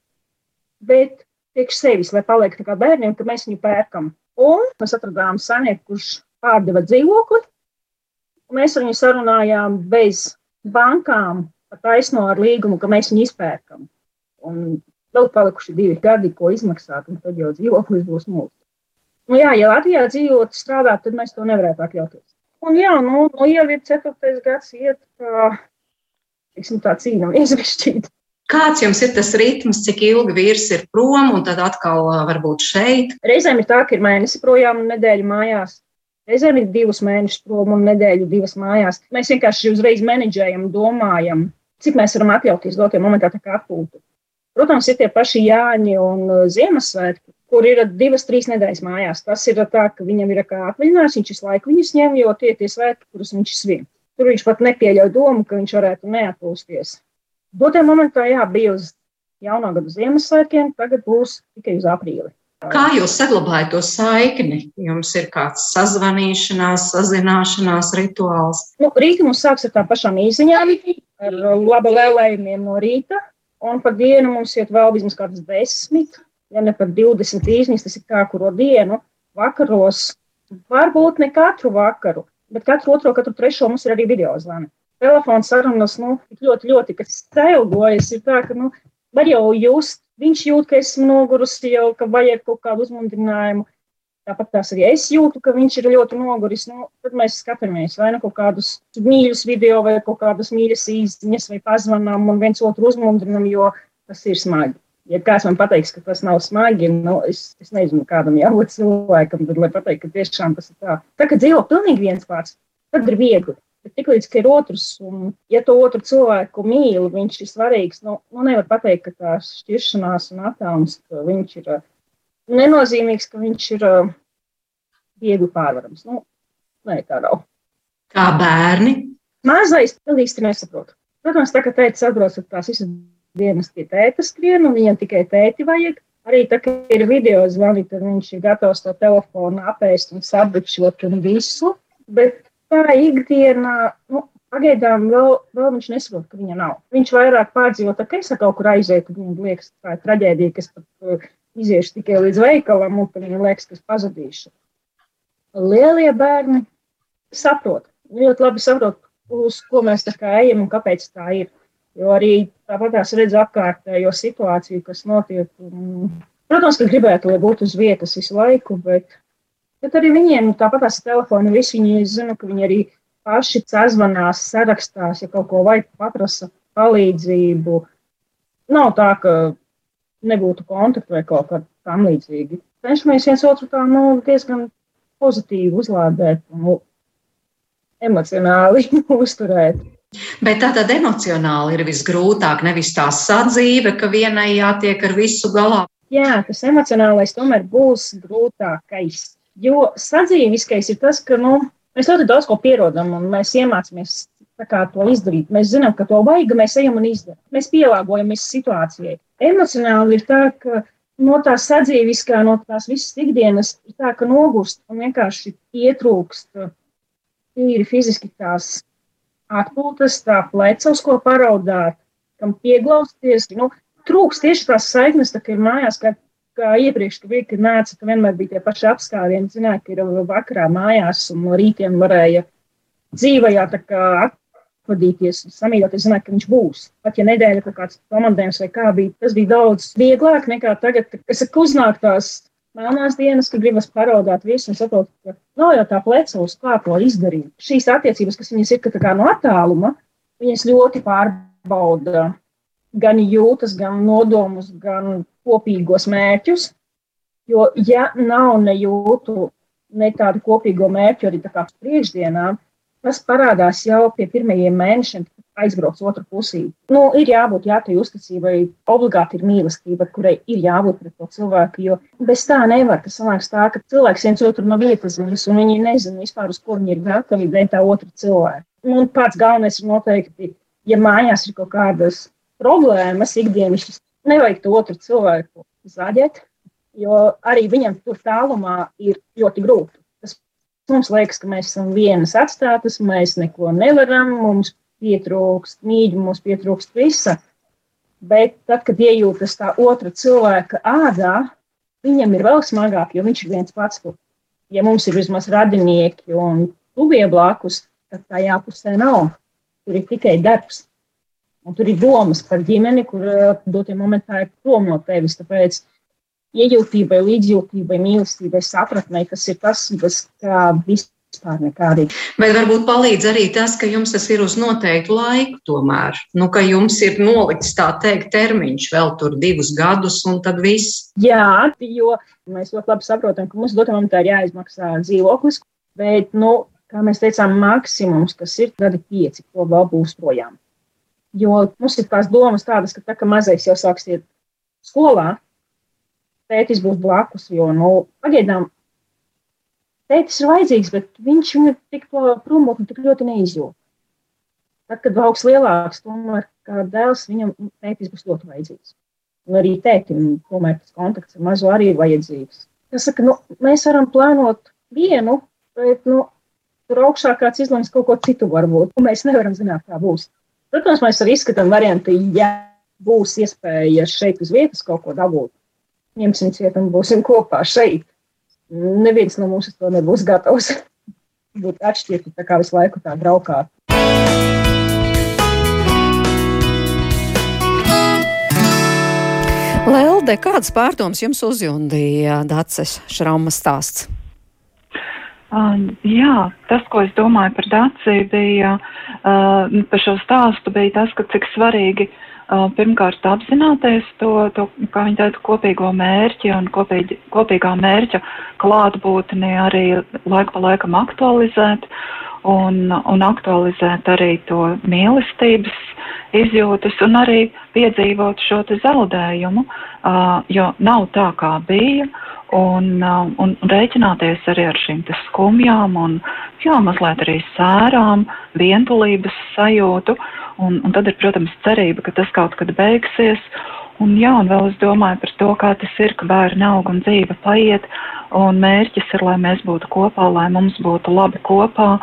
bet priekš sevis, lai paliek tā kā bērniem, ka mēs viņu pērkam. Un mēs atradām saimnieku, kurš pārdeva dzīvokli. Mēs viņu sarunājām bez bankām taisno ar līgumu, ka mēs viņu izpērkam. Un vēl palikuši divi gadi, ko izmaksāt, un tad jau dzīvoklis būs mūsu. Nu, jā, ja Latvijā dzīvot, strādāt, tad mēs to nevarētu atļauties. Un jā, nu, nu jau ir ceturtais gads, iet, kā, tiksim, tā cīņa izvešķīt. Kāds jums ir tas ritms, cik ilgi vīrs ir prom un tad atkal varbūt šeit? Reizēm ir tā, ka ir mēnesi projām un nedēļa mājās. Reizēm ir divus mēnešus prom un nedēļu divas mājās. Mēs vienkārši uzreiz menedžējam, domājam, cik mēs varam atļauties dotajā momentā tā kā atpūtu. Protams, ir tie paši Jāņi un Ziemassvētki, kur ir divas, trīs nedēļas mājās. Tas ir tā, ka viņam ir kā atvaļinājums, viņš visu laiku viņus ņem, jo tie ir tie svētki, kurus viņš svin. Tur viņš pat nepieļauj domu, ka viņš varētu neatpūsties. Dotajā momentā, jā, bija uz jaunā gada Ziemassvētkiem, tagad būs tikai uz aprīli. Kā jūs saglabājat to saikni? Jums ir kāds sazvanīšanās, sazināšanās rituāls? Nu, rīta mums sāks ar tām pašām īsiņām, ar laba lēlējumiem no rīta, un pa dienu mums iet vēl vismaz kādas desmit, ja ne pat 20 īsiņas, tas ir kā kuro dienu, vakaros, varbūt ne katru vakaru, bet katru otro, katru trešo mums ir arī video zvani telefona sarunas nu, ļoti, ļoti, kas ceļojas, ir tā, ka nu, var jau just, viņš jūt, ka esmu nogurusi jau, ka vajag kaut kādu uzmundrinājumu. Tāpat tās arī es jūtu, ka viņš ir ļoti noguris. Nu, tad mēs skatāmies vai nu kaut kādus mīļus video, vai kaut kādas mīļas īziņas, vai pazvanām un viens otru uzmundrinam, jo tas ir smagi. Ja kāds man pateiks, ka tas nav smagi, nu, es, es nezinu, kādam jābūt cilvēkam, tad, lai pateikt, ka tiešām tas ir tā. Tā kā dzīvo pilnīgi viens pats, tad ir viegli. Bet tiklīdz ir otrs, un ja to otru cilvēku mīl, viņš ir svarīgs. Nu, nu nevar pateikt, ka tā šķiršanās un attālums, viņš ir uh, nenozīmīgs, ka viņš ir uh, viegli pārvarams. Nu, nē, tā nav. Kā bērni? Mazais vēl īsti nesaprot. Protams, tā kā teica, atbrauc ar tās visas dienas pie tēta skrien, un viņam tikai tēti vajag. Arī tā, ka ir video zvani, tad viņš ir gatavs to telefonu apēst un sabrikšot un visu. Bet tā ikdienā, nu, pagaidām vēl, vēl viņš nesaprot, ka viņa nav. Viņš vairāk pārdzīvo, ka es kaut kur aizēju, tad viņam liekas, tā ir traģēdija, kas pat uh, iziešu tikai līdz veikalam, un viņam liekas, ka es pazudīšu. Lielie bērni saprot, ļoti labi saprot, uz ko mēs tā kā ejam un kāpēc tā ir. Jo arī tāpat tās redz apkārtējo situāciju, kas notiek. Un, protams, ka gribētu, lai būtu uz vietas visu laiku, bet Bet arī viņiem tāpat tās telefoni, visi viņi zina, ka viņi arī paši sazvanās, sarakstās, ja kaut ko vajag paprasa palīdzību. Nav tā, ka nebūtu kontaktu vai kaut kā tam līdzīgi. Cenšamies viens otru tā nu, diezgan pozitīvi uzlādēt un nu, emocionāli uzturēt. Bet tā tad emocionāli ir visgrūtāk, nevis tā sadzīve, ka vienai jātiek ar visu galā. Jā, tas emocionālais tomēr būs grūtākais. Jo sadzīviskais ir tas, ka nu, mēs ļoti daudz ko pierodam un mēs iemācāmies to izdarīt. Mēs zinām, ka to vajag, mēs ejam un izdarām. Mēs pielāgojamies situācijai. Emocionāli ir tā, ka no tā sadzīviskā, no tās visas ikdienas ir tā, ka nogurst un vienkārši pietrūkst tīri fiziski tās atpūtas, tā pleca, uz ko paraudāt, kam pieglausties. Nu, trūks tieši tās saiknes, tā kā ir mājās, kā kā iepriekš, ka bija, ka nāca, ka vienmēr bija tie paši apskārieni, zināja, ka ir vakarā mājās un no rītiem varēja dzīvajā tā kā atvadīties, samīļoties, zināja, ka viņš būs. Pat ja nedēļa kaut kāds komandējums vai kā bija, tas bija daudz vieglāk nekā tagad, kas ir uznāk tās melnās dienas, kad gribas paraudāt visu un saprot, ka nav jau tā pleca uz kā to izdarīt. Šīs attiecības, kas viņas ir kā no attāluma, viņas ļoti pārbauda gan jūtas, gan nodomus, gan kopīgos mērķus. Jo, ja nav nejūtu ne tādu kopīgo mērķu arī tā kā priekšdienā, tas parādās jau pie pirmajiem mēnešiem, kad aizbrauc otru pusī. Nu, ir jābūt jā, tai uzticībai, obligāti ir mīlestība, kurai ir jābūt pret to cilvēku, jo bez tā nevar. Tas sanāks tā, ka cilvēks viens otru no vietas ziņas, un viņi nezina vispār, uz ko viņi ir gatavi dēļ tā otra cilvēka. Un pats galvenais ir noteikti, ja mājās ir kaut kādas problēmas ikdienas, nevajag to otru cilvēku zaģēt, jo arī viņam tur tālumā ir ļoti grūti. Tas mums liekas, ka mēs esam vienas atstātas, mēs neko nevaram, mums pietrūkst mīļi, mums pietrūkst visa. Bet tad, kad iejūtas tā otra cilvēka ādā, viņam ir vēl smagāk, jo viņš ir viens pats. Ja mums ir vismaz radinieki un tuvie blakus, tad tajā pusē nav. Tur ir tikai darbs. Un tur ir domas par ģimeni, kur uh, dotie momentā ir prom no tevis. Tāpēc iejūtībai, līdzjūtībai, mīlestībai, sapratnei, kas ir tas, kas vispār nekādīgi. Vai varbūt palīdz arī tas, ka jums tas ir uz noteiktu laiku tomēr? Nu, ka jums ir nolikts tā teikt termiņš vēl tur divus gadus un tad viss? Jā, jo mēs ļoti labi saprotam, ka mums dotajā momentā ir jāizmaksā dzīvoklis, bet, nu, kā mēs teicām, maksimums, kas ir gadi pieci, ko vēl būs projām. Jo mums ir tās domas tādas, ka tā, ka mazais jau sāks iet skolā, tētis būs blakus, jo, nu, pagaidām tētis ir vajadzīgs, bet viņš viņu tik prom un tik ļoti neizjūt. Tad, kad augs lielāks, tomēr kā dēls, viņam tētis būs ļoti vajadzīgs. Un arī tētim, tomēr tas kontakts ar mazo arī ir vajadzīgs. Tas saka, nu, mēs varam plānot vienu, bet, nu, tur augšā kāds izlems kaut ko citu varbūt. Mēs nevaram zināt, kā būs. Protams, mēs arī izskatām variantu, ja būs iespēja šeit uz vietas kaut ko dabūt. Ņemsim ciet un būsim kopā šeit. Neviens no mums to nebūs gatavs. Būt atšķirti, tā kā visu laiku tā braukāt. Lelde, kādas pārdomas jums uzjundīja Daces Šraumas stāsts? Uh, jā, tas, ko es domāju par Dāciju, bija uh, par šo stāstu, bija tas, ka cik svarīgi uh, pirmkārt apzināties to, to, kā viņi teica, kopīgo mērķi un kopīgi, kopīgā mērķa klātbūtni arī laiku pa laikam aktualizēt un, un aktualizēt arī to mīlestības izjūtas un arī piedzīvot šo te zaudējumu, jo nav tā, kā bija. Un, un, rēķināties arī ar šīm skumjām un jā, mazliet arī sērām, vientulības sajūtu. Un, un tad ir, protams, cerība, ka tas kaut kad beigsies. Un, jā, un vēl es domāju par to, kā tas ir, ka bērni aug un dzīve paiet. Un mērķis ir, lai mēs būtu kopā, lai mums būtu labi kopā.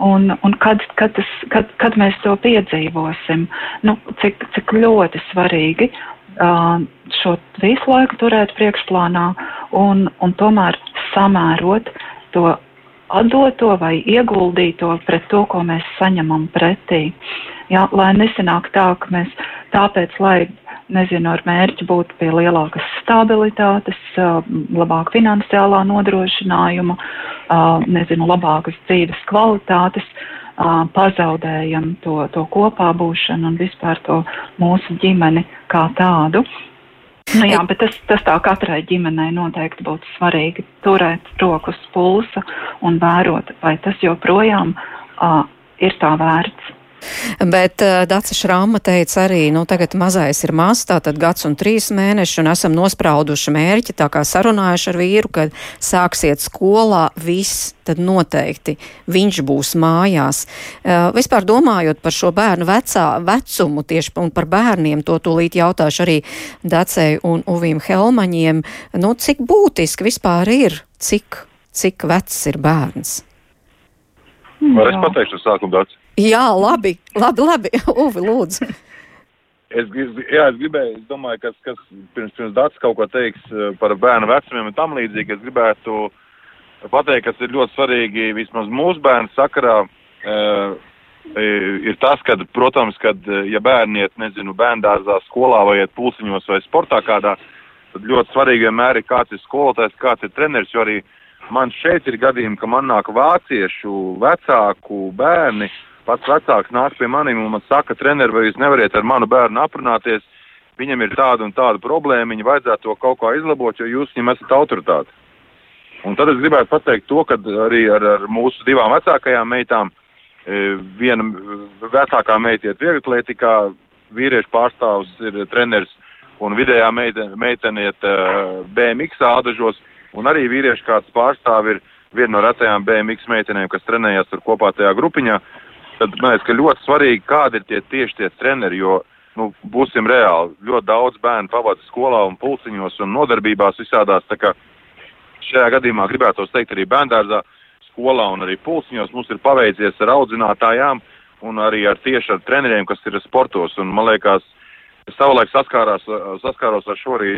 Un, un kad, kad, tas, kad, kad mēs to piedzīvosim, nu, cik, cik ļoti svarīgi šo visu laiku turēt priekšplānā un, un tomēr samērot to atdoto vai ieguldīto pret to, ko mēs saņemam pretī. Jā, lai nesanāk tā, ka mēs tāpēc, lai, nezinu, ar mērķi būt pie lielākas stabilitātes, labāk finansiālā nodrošinājuma, nezinu, labākas dzīves kvalitātes, pazaudējam to, to kopā būšanu un vispār to mūsu ģimeni kā tādu. Nu, jā, bet tas, tas tā katrai ģimenei noteikti būtu svarīgi turēt rokas pulsa un vērot, vai tas joprojām uh, ir tā vērts. Bet uh, Dācis Šrāma teica arī, nu tagad mazais ir maz, tātad gads un trīs mēneši, un esam nosprauduši mērķi, tā kā sarunājuši ar vīru, kad sāksiet skolā viss, tad noteikti viņš būs mājās. Uh, vispār domājot par šo bērnu vecā, vecumu tieši un par bērniem, to tūlīt jautāšu arī Dacei un Uvīm Helmaņiem, nu cik būtiski vispār ir, cik, cik vecs ir bērns? Var es pateikšu sākumu dāts? Jā, labi, labi, labi. Uvi, lūdzu. Es, jā, es gribēju, es domāju, kas, kas pirms, pirms dats kaut ko teiks eh, par bērnu vecumiem un tam līdzīgi, es gribētu pateikt, kas ir ļoti svarīgi vismaz mūsu bērnu sakarā, e, ir tas, ka, protams, kad, ja bērni iet, nezinu, bērndārzā, skolā vai iet pulsiņos vai sportā kādā, tad ļoti svarīgi vienmēr ir kāds ir skolotājs, kāds ir treneris, jo arī man šeit ir gadījumi, ka man nāk vāciešu vecāku bērni, uh, pats vecāks nāk pie maniem un man saka, treneri, vai jūs nevariet ar manu bērnu aprunāties, viņam ir tāda un tāda problēma, viņa vajadzētu to kaut kā izlabot, jo jūs viņam esat autoritāte. Un tad es gribētu pateikt to, ka arī ar, ar mūsu divām vecākajām meitām, e, viena vecākā meita iet vieglatlētikā, vīriešu pārstāvs ir treneris, un vidējā meitene, meitene iet uh, BMX ādažos, un arī vīriešu kāds pārstāv ir viena no retajām BMX meitenēm, kas trenējās tur kopā tajā grupiņā tad man liekas, ka ļoti svarīgi, kādi ir tie tieši tie treneri, jo, nu, būsim reāli, ļoti daudz bērnu pavada skolā un pulciņos un nodarbībās visādās, tā kā šajā gadījumā gribētos teikt arī bērndārzā, skolā un arī pulciņos mums ir paveicies ar audzinātājām un arī ar tieši ar treneriem, kas ir sportos, un man liekas, savulaik saskārās, saskāros ar šo arī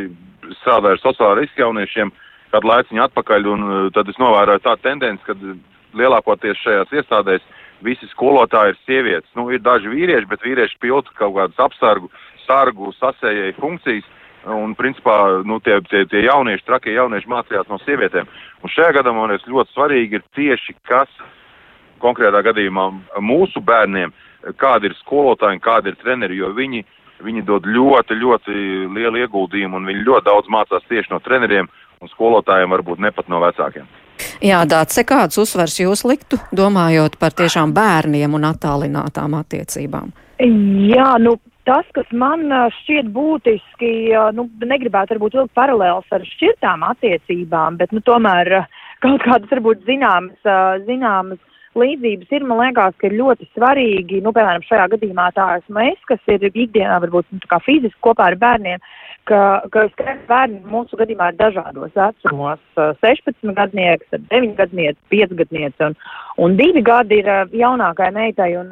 strādāju ar sociālā riska jauniešiem, kādu laiciņu atpakaļ, un tad es novēroju tādu tendenci, kad lielākoties šajās iestādēs visi skolotāji ir sievietes. Nu, ir daži vīrieši, bet vīrieši pilda kaut kādas apsargu, sargu, sasējai funkcijas. Un, principā, nu, tie, tie, tie jaunieši, trakie jaunieši mācījās no sievietēm. Un šajā gadījumā man liekas ļoti svarīgi ir tieši, kas konkrētā gadījumā mūsu bērniem, kādi ir skolotāji kādi ir treneri, jo viņi, viņi dod ļoti, ļoti lielu ieguldījumu un viņi ļoti daudz mācās tieši no treneriem un skolotājiem, varbūt ne pat no vecākiem. Jā, Dāce, kāds uzsvars jūs liktu, domājot par tiešām bērniem un attālinātām attiecībām? Jā, nu, tas, kas man šķiet būtiski, nu, negribētu varbūt vilkt paralēls ar šķirtām attiecībām, bet, nu, tomēr kaut kādas varbūt zināmas, zināmas līdzības ir, man liekas, ka ir ļoti svarīgi, nu, piemēram, šajā gadījumā tā esmu es, kas ir ikdienā varbūt nu, fiziski kopā ar bērniem, ka, ka bērni mūsu gadījumā ir dažādos vecumos - 16 gadnieks, 9 gadnieks, 5 gadnieks un, un 2 gadi ir jaunākai meitai. Un,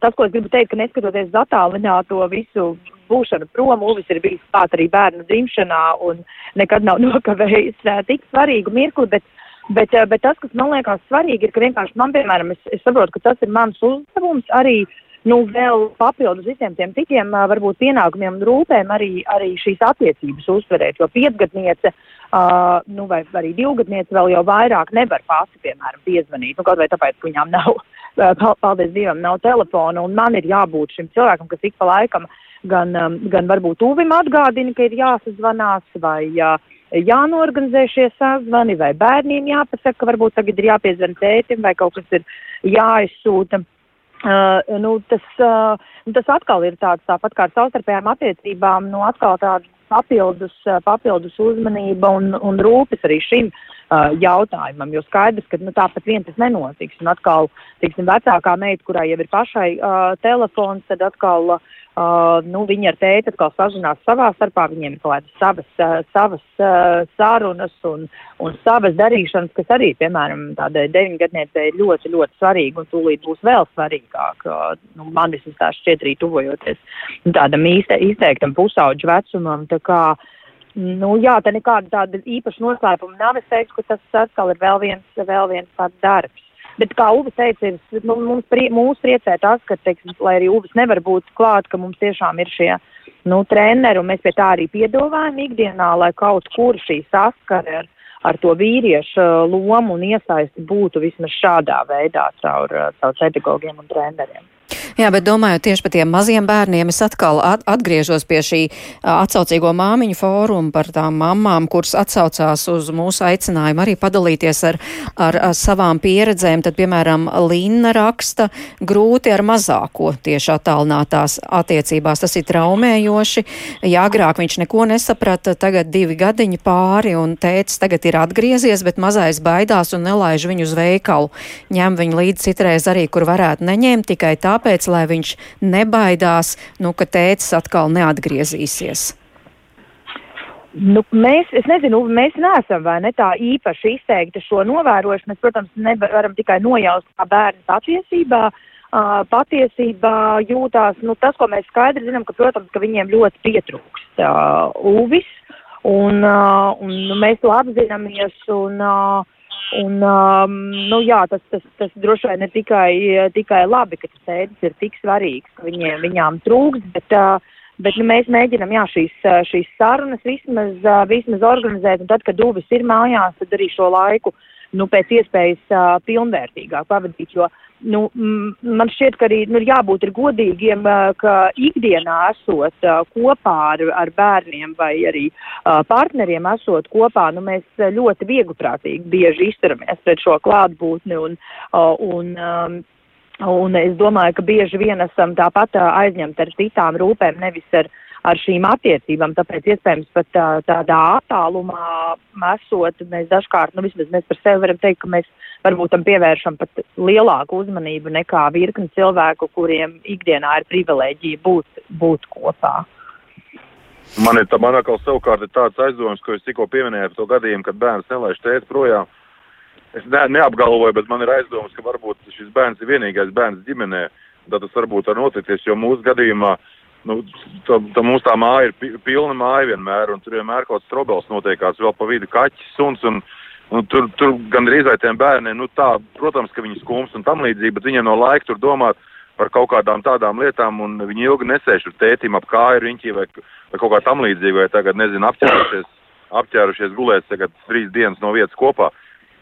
tas, ko es gribu teikt, ka neskatoties uz attālināto visu būšanu prom, Uvis ir bijis klāt arī bērnu dzimšanā un nekad nav nokavējis tik svarīgu mirkli, bet Bet, eh, bet tas, kas man liekas svarīgi, ir, ka vienkārši man, piemēram, es, es saprotu, ka tas ir mans uzdevums arī, nu, vēl papildus visiem tiem citiem, eh, varbūt pienākumiem un rūpēm arī, arī šīs attiecības uztverēt, jo piecgadniece, uh, nu, vai arī divgadniece vēl jau vairāk nevar pati, piemēram, piezvanīt, nu, kaut vai tāpēc, ka viņām nav, paldies Dievam, nav telefona, un man ir jābūt šim cilvēkam, kas ik pa laikam gan, gan varbūt tuvim atgādina, ka ir jāsazvanās, vai uh, jānorganizē šie sazvani, vai bērniem jāpasaka, ka varbūt tagad ir jāpiezvan tētim, vai kaut kas ir jāizsūta. Uh, nu, tas, uh, tas atkal ir tāds, tāpat kā ar savstarpējām attiecībām, nu, atkal tāda papildus, uh, papildus uzmanība un, un rūpes arī šim uh, jautājumam, jo skaidrs, ka nu, tāpat vien tas nenotiks. Un atkal, teiksim, vecākā meita, kurai jau ir pašai uh, telefons, tad atkal uh, Uh, nu, viņi ar tēti atkal sazinās savā starpā, viņiem kaut kādas savas, uh, savas uh, sarunas un, un savas darīšanas, kas arī, piemēram, tādai deviņgadniecei ir ļoti, ļoti svarīgi un tūlīt būs vēl svarīgāk. Uh, nu, man vismaz tā šķiet arī tuvojoties tādam īste, izteiktam pusauģu vecumam. Tā kā, nu, jā, tā nekāda tāda īpaša noslēpuma nav. Es teiktu, ka tas atkal ir vēl viens, vēl viens tāds darbs. Bet, kā Uvi teica, ir, nu, mums prie, mūs priecē tas, ka, teiksim, lai arī Uvis nevar būt klāt, ka mums tiešām ir šie nu, treneri, un mēs pie tā arī piedāvājam ikdienā, lai kaut kur šī saskare ar, ar to vīriešu uh, lomu un iesaisti būtu vismaz šādā veidā caur, uh, caur pedagogiem un treneriem. Jā, bet domājot tieši par tiem maziem bērniem, es atkal atgriežos pie šī atsaucīgo māmiņu fóruma par tām mamām, kuras atsaucās uz mūsu aicinājumu arī padalīties ar, ar, ar savām pieredzēm. Tad, piemēram, Linna raksta grūti ar mazāko tieši attālinātās attiecībās. Tas ir traumējoši. Jā, agrāk viņš neko nesaprata, tagad divi gadiņi pāri un tēcis tagad ir atgriezies, bet mazais baidās un nelaiž viņu uz veikalu. Ņem viņu līdzi citreiz arī, kur varētu neņemt tikai tāpēc, tāpēc, lai viņš nebaidās, nu, ka tēcis atkal neatgriezīsies? Nu, mēs, es nezinu, mēs neesam ne tā īpaši izteikti šo novērojuši. Mēs, protams, nevaram tikai nojaust, kā bērni patiesībā, uh, patiesībā jūtās. Nu, tas, ko mēs skaidri zinām, ka, protams, ka viņiem ļoti pietrūkst uh, uvis, un, uh, un mēs to apzināmies. Un, uh, Un, um, nu, jā, tas, tas, tas droši vien ir tikai, tikai labi, ka tas ēdis ir tik svarīgs, ka viņiem, viņām trūks, bet, uh, bet nu, mēs mēģinam jā, šīs, šīs sarunas vismaz, uh, vismaz organizēt, un tad, kad Dūvis ir mājās, tad arī šo laiku nu, pēc iespējas uh, pilnvērtīgāk pavadīt, jo uh, nu, man šķiet, ka arī nu, jābūt ir godīgiem, ka ikdienā esot kopā ar, ar bērniem vai arī partneriem esot kopā, nu, mēs ļoti viegliprātīgi bieži izturamies pret šo klātbūtni un, un Un es domāju, ka bieži vien esam tāpat aizņemti ar citām rūpēm, nevis ar, ar šīm attiecībām. Tāpēc iespējams pat tā, tādā attālumā esot, mēs dažkārt, nu vismaz mēs par sevi varam teikt, ka mēs varbūt tam pievēršam pat lielāku uzmanību nekā virkni cilvēku, kuriem ikdienā ir privilēģija būt, būt kopā. Man ir tā, man atkal savukārt ir tāds aizdoms, ko es tikko pieminēju par to gadījumu, kad bērns nelaiž tēti projām. Es ne, neapgalvoju, bet man ir aizdoms, ka varbūt šis bērns ir vienīgais bērns ģimenē. Tad tas varbūt var notikties, jo mūsu gadījumā nu, tā, tā mums tā māja ir pilna māja vienmēr, un tur vienmēr kaut kāds trobels notiekās, vēl pa vidu kaķis, suns, un Un tur, tur gandrīz vai tiem bērniem, nu tā, protams, ka viņi skums un tam līdzīgi, bet viņiem no laika tur domāt par kaut kādām tādām lietām, un viņi ilgi nesēž tur tētim ap kāju riņķī vai, vai kaut kā tam līdzīgi, vai tagad, nezinu, apķērušies, apķērušies gulēt tagad trīs dienas no vietas kopā.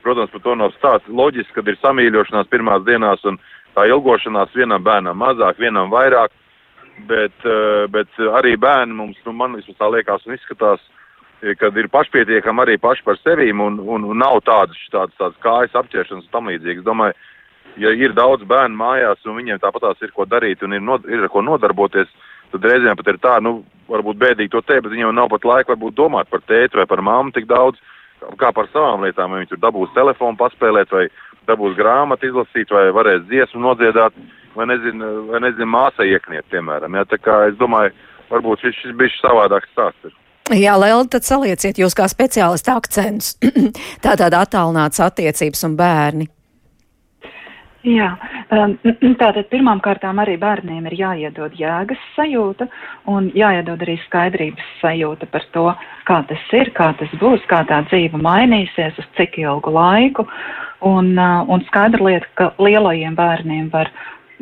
Protams, par to nav stāsts. Loģiski, kad ir samīļošanās pirmās dienās un tā ilgošanās vienam bērnam mazāk, vienam vairāk, bet, eh, bet arī bērni mums, nu, man vismaz tā liekas un izskatās, kad ir pašpietiekami arī paši par sevīm un, un, un nav tādas, tādas, tādas kājas apķeršanas un tam līdzīgi. Es domāju, ja ir daudz bērnu mājās un viņiem tāpatās ir ko darīt un ir, no, ir ar ko nodarboties, tad reizēm pat ir tā, nu, varbūt bēdīgi to teikt, bet viņiem nav pat laika varbūt domāt par tēti vai par mammu tik daudz, kā par savām lietām, vai viņi tur dabūs telefonu paspēlēt vai dabūs grāmatu izlasīt vai varēs dziesmu nodziedāt vai nezinu, vai nezinu māsai iekniet, piemēram. Ja? Tā kā es domāju, varbūt šis, šis bija savādāks stāsts. Jā, Lēl, tad salieciet jūs kā speciālisti akcentus. Tātad attālināts attiecības un bērni. Jā, um, tātad pirmām kārtām arī bērniem ir jāiedod jēgas sajūta un jāiedod arī skaidrības sajūta par to, kā tas ir, kā tas būs, kā tā dzīve mainīsies, uz cik ilgu laiku. Un, uh, un skaidra lieta, ka lielajiem bērniem var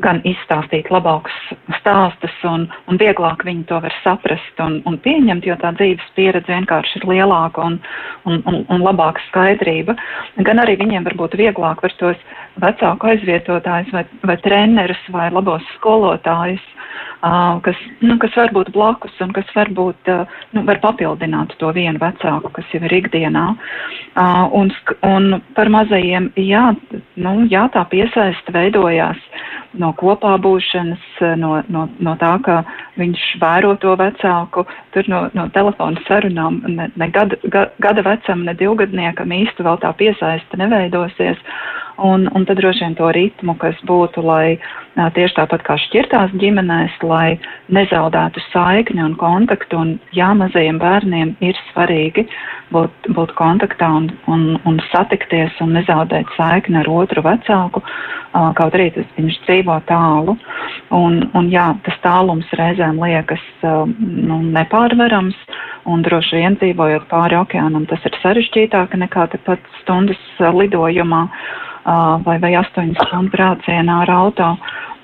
gan izstāstīt labākus stāstus, un, un vieglāk viņi to var saprast un, un pieņemt, jo tā dzīves pieredze vienkārši ir lielāka un, un, un, un labāka skaidrība. Gan arī viņiem varbūt vieglāk var tos vecāku aizvietotājus vai, vai trenerus vai labos skolotājus kas, nu, kas var būt blakus un kas varbūt nu, var papildināt to vienu vecāku, kas jau ir ikdienā. Un, un par mazajiem, jā, nu, jā tā piesaista veidojās no kopā būšanas, no, no, no tā, ka viņš vēro to vecāku, tur no, no telefona sarunām ne, ne gada, ga, gada vecam, ne divgadniekam īsti vēl tā piesaista neveidosies. Un, un tad droši vien to ritmu, kas būtu, lai tieši tāpat kā šķirtās ģimenēs, lai nezaudētu saikni un kontaktu. Un, jā, mazajiem bērniem ir svarīgi būt, būt kontaktā un, un, un satikties un nezaudēt saikni ar otru vecāku, kaut arī tas viņš dzīvo tālu. Un, un jā, tas tālums reizēm liekas nu, nepārvarams. Un droši vien dzīvojot pāri okeānam, tas ir sarežģītāk nekā tepat stundas lidojumā vai, vai 8 stundu braucienā ar auto.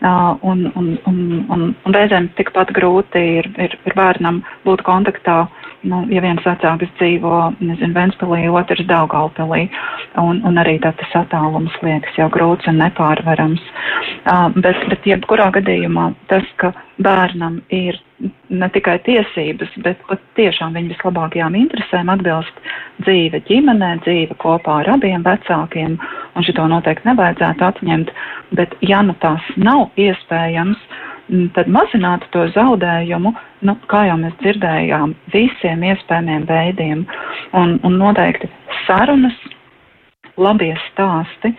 Un, un, un, un, un reizēm tikpat grūti ir, ir, ir bērnam būt kontaktā nu, ja viens vecāks dzīvo, nezinu, Ventspilī, otrs Daugalpilī, un, un arī tā tas attālums liekas jau grūts un nepārvarams. Bet, bet jebkurā gadījumā tas, ka bērnam ir ne tikai tiesības, bet pat tiešām viņa vislabākajām interesēm atbilst dzīve ģimenē, dzīve kopā ar abiem vecākiem, un šito noteikti nevajadzētu atņemt, bet ja nu tās nav iespējams, tad mazinātu to zaudējumu, nu, kā jau mēs dzirdējām, visiem iespējamiem veidiem, un, un noteikti sarunas, labie stāsti,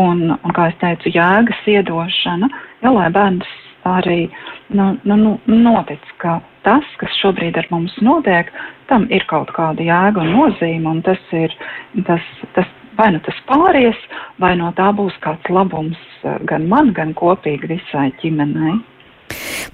un, un kā es teicu, jēgas iedošana, ja, lai bērns arī nu, nu, nu, notic, ka tas, kas šobrīd ar mums notiek, tam ir kaut kāda jēga un nozīme, un tas ir, tas, tas vai nu tas pāries, vai no tā būs kāds labums gan man, gan kopīgi visai ģimenei.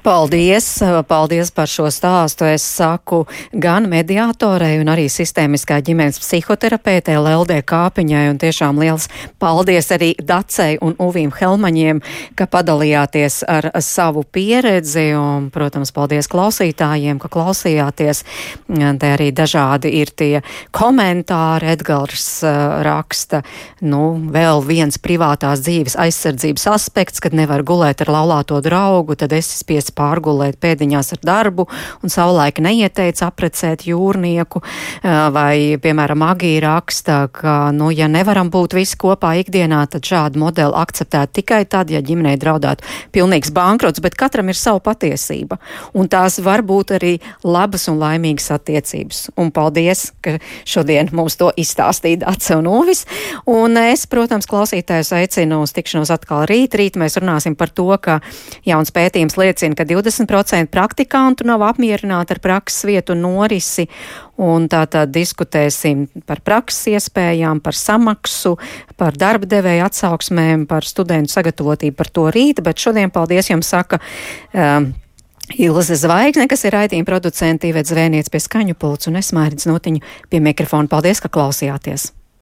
Paldies! Paldies par šo stāstu. Es saku gan mediātorei un arī sistēmiskā ģimenes psihoterapeitē Leldē Kāpiņai un tiešām liels paldies arī Dacei un Uvīm Helmaņiem, ka padalījāties ar savu pieredzi un, protams, paldies klausītājiem, ka klausījāties. Te arī dažādi ir tie komentāri. Edgars uh, raksta, nu, vēl viens privātās dzīves aizsardzības aspekts, kad nevar gulēt ar laulāto draugu, tad esi spiests pārgulēt pēdiņās ar darbu un savulaik neieteica aprecēt jūrnieku, vai, piemēram, Agija raksta, ka, nu, ja nevaram būt visi kopā ikdienā, tad šādu modeli akceptēt tikai tad, ja ģimenei draudētu pilnīgs bankrots, bet katram ir sava patiesība, un tās var būt arī labas un laimīgas attiecības. Un paldies, ka šodien mums to izstāstīja Dāca un Uvis, un es, protams, klausītājus aicinu uz tikšanos atkal rīt. Rīt mēs runāsim par to, ka jauns pētījums liecina, ka 20% praktikantu nav apmierināti ar prakses vietu norisi. Un tātad diskutēsim par prakses iespējām, par samaksu, par darba devēju atsauksmēm, par studentu sagatavotību par to rīt, bet šodien paldies jums saka. Um, Ilze Zvaigzne, kas ir raidījuma producenti, Ivets Zvēniec pie skaņu pults un es mērķis notiņu pie mikrofona. Paldies, ka klausījāties!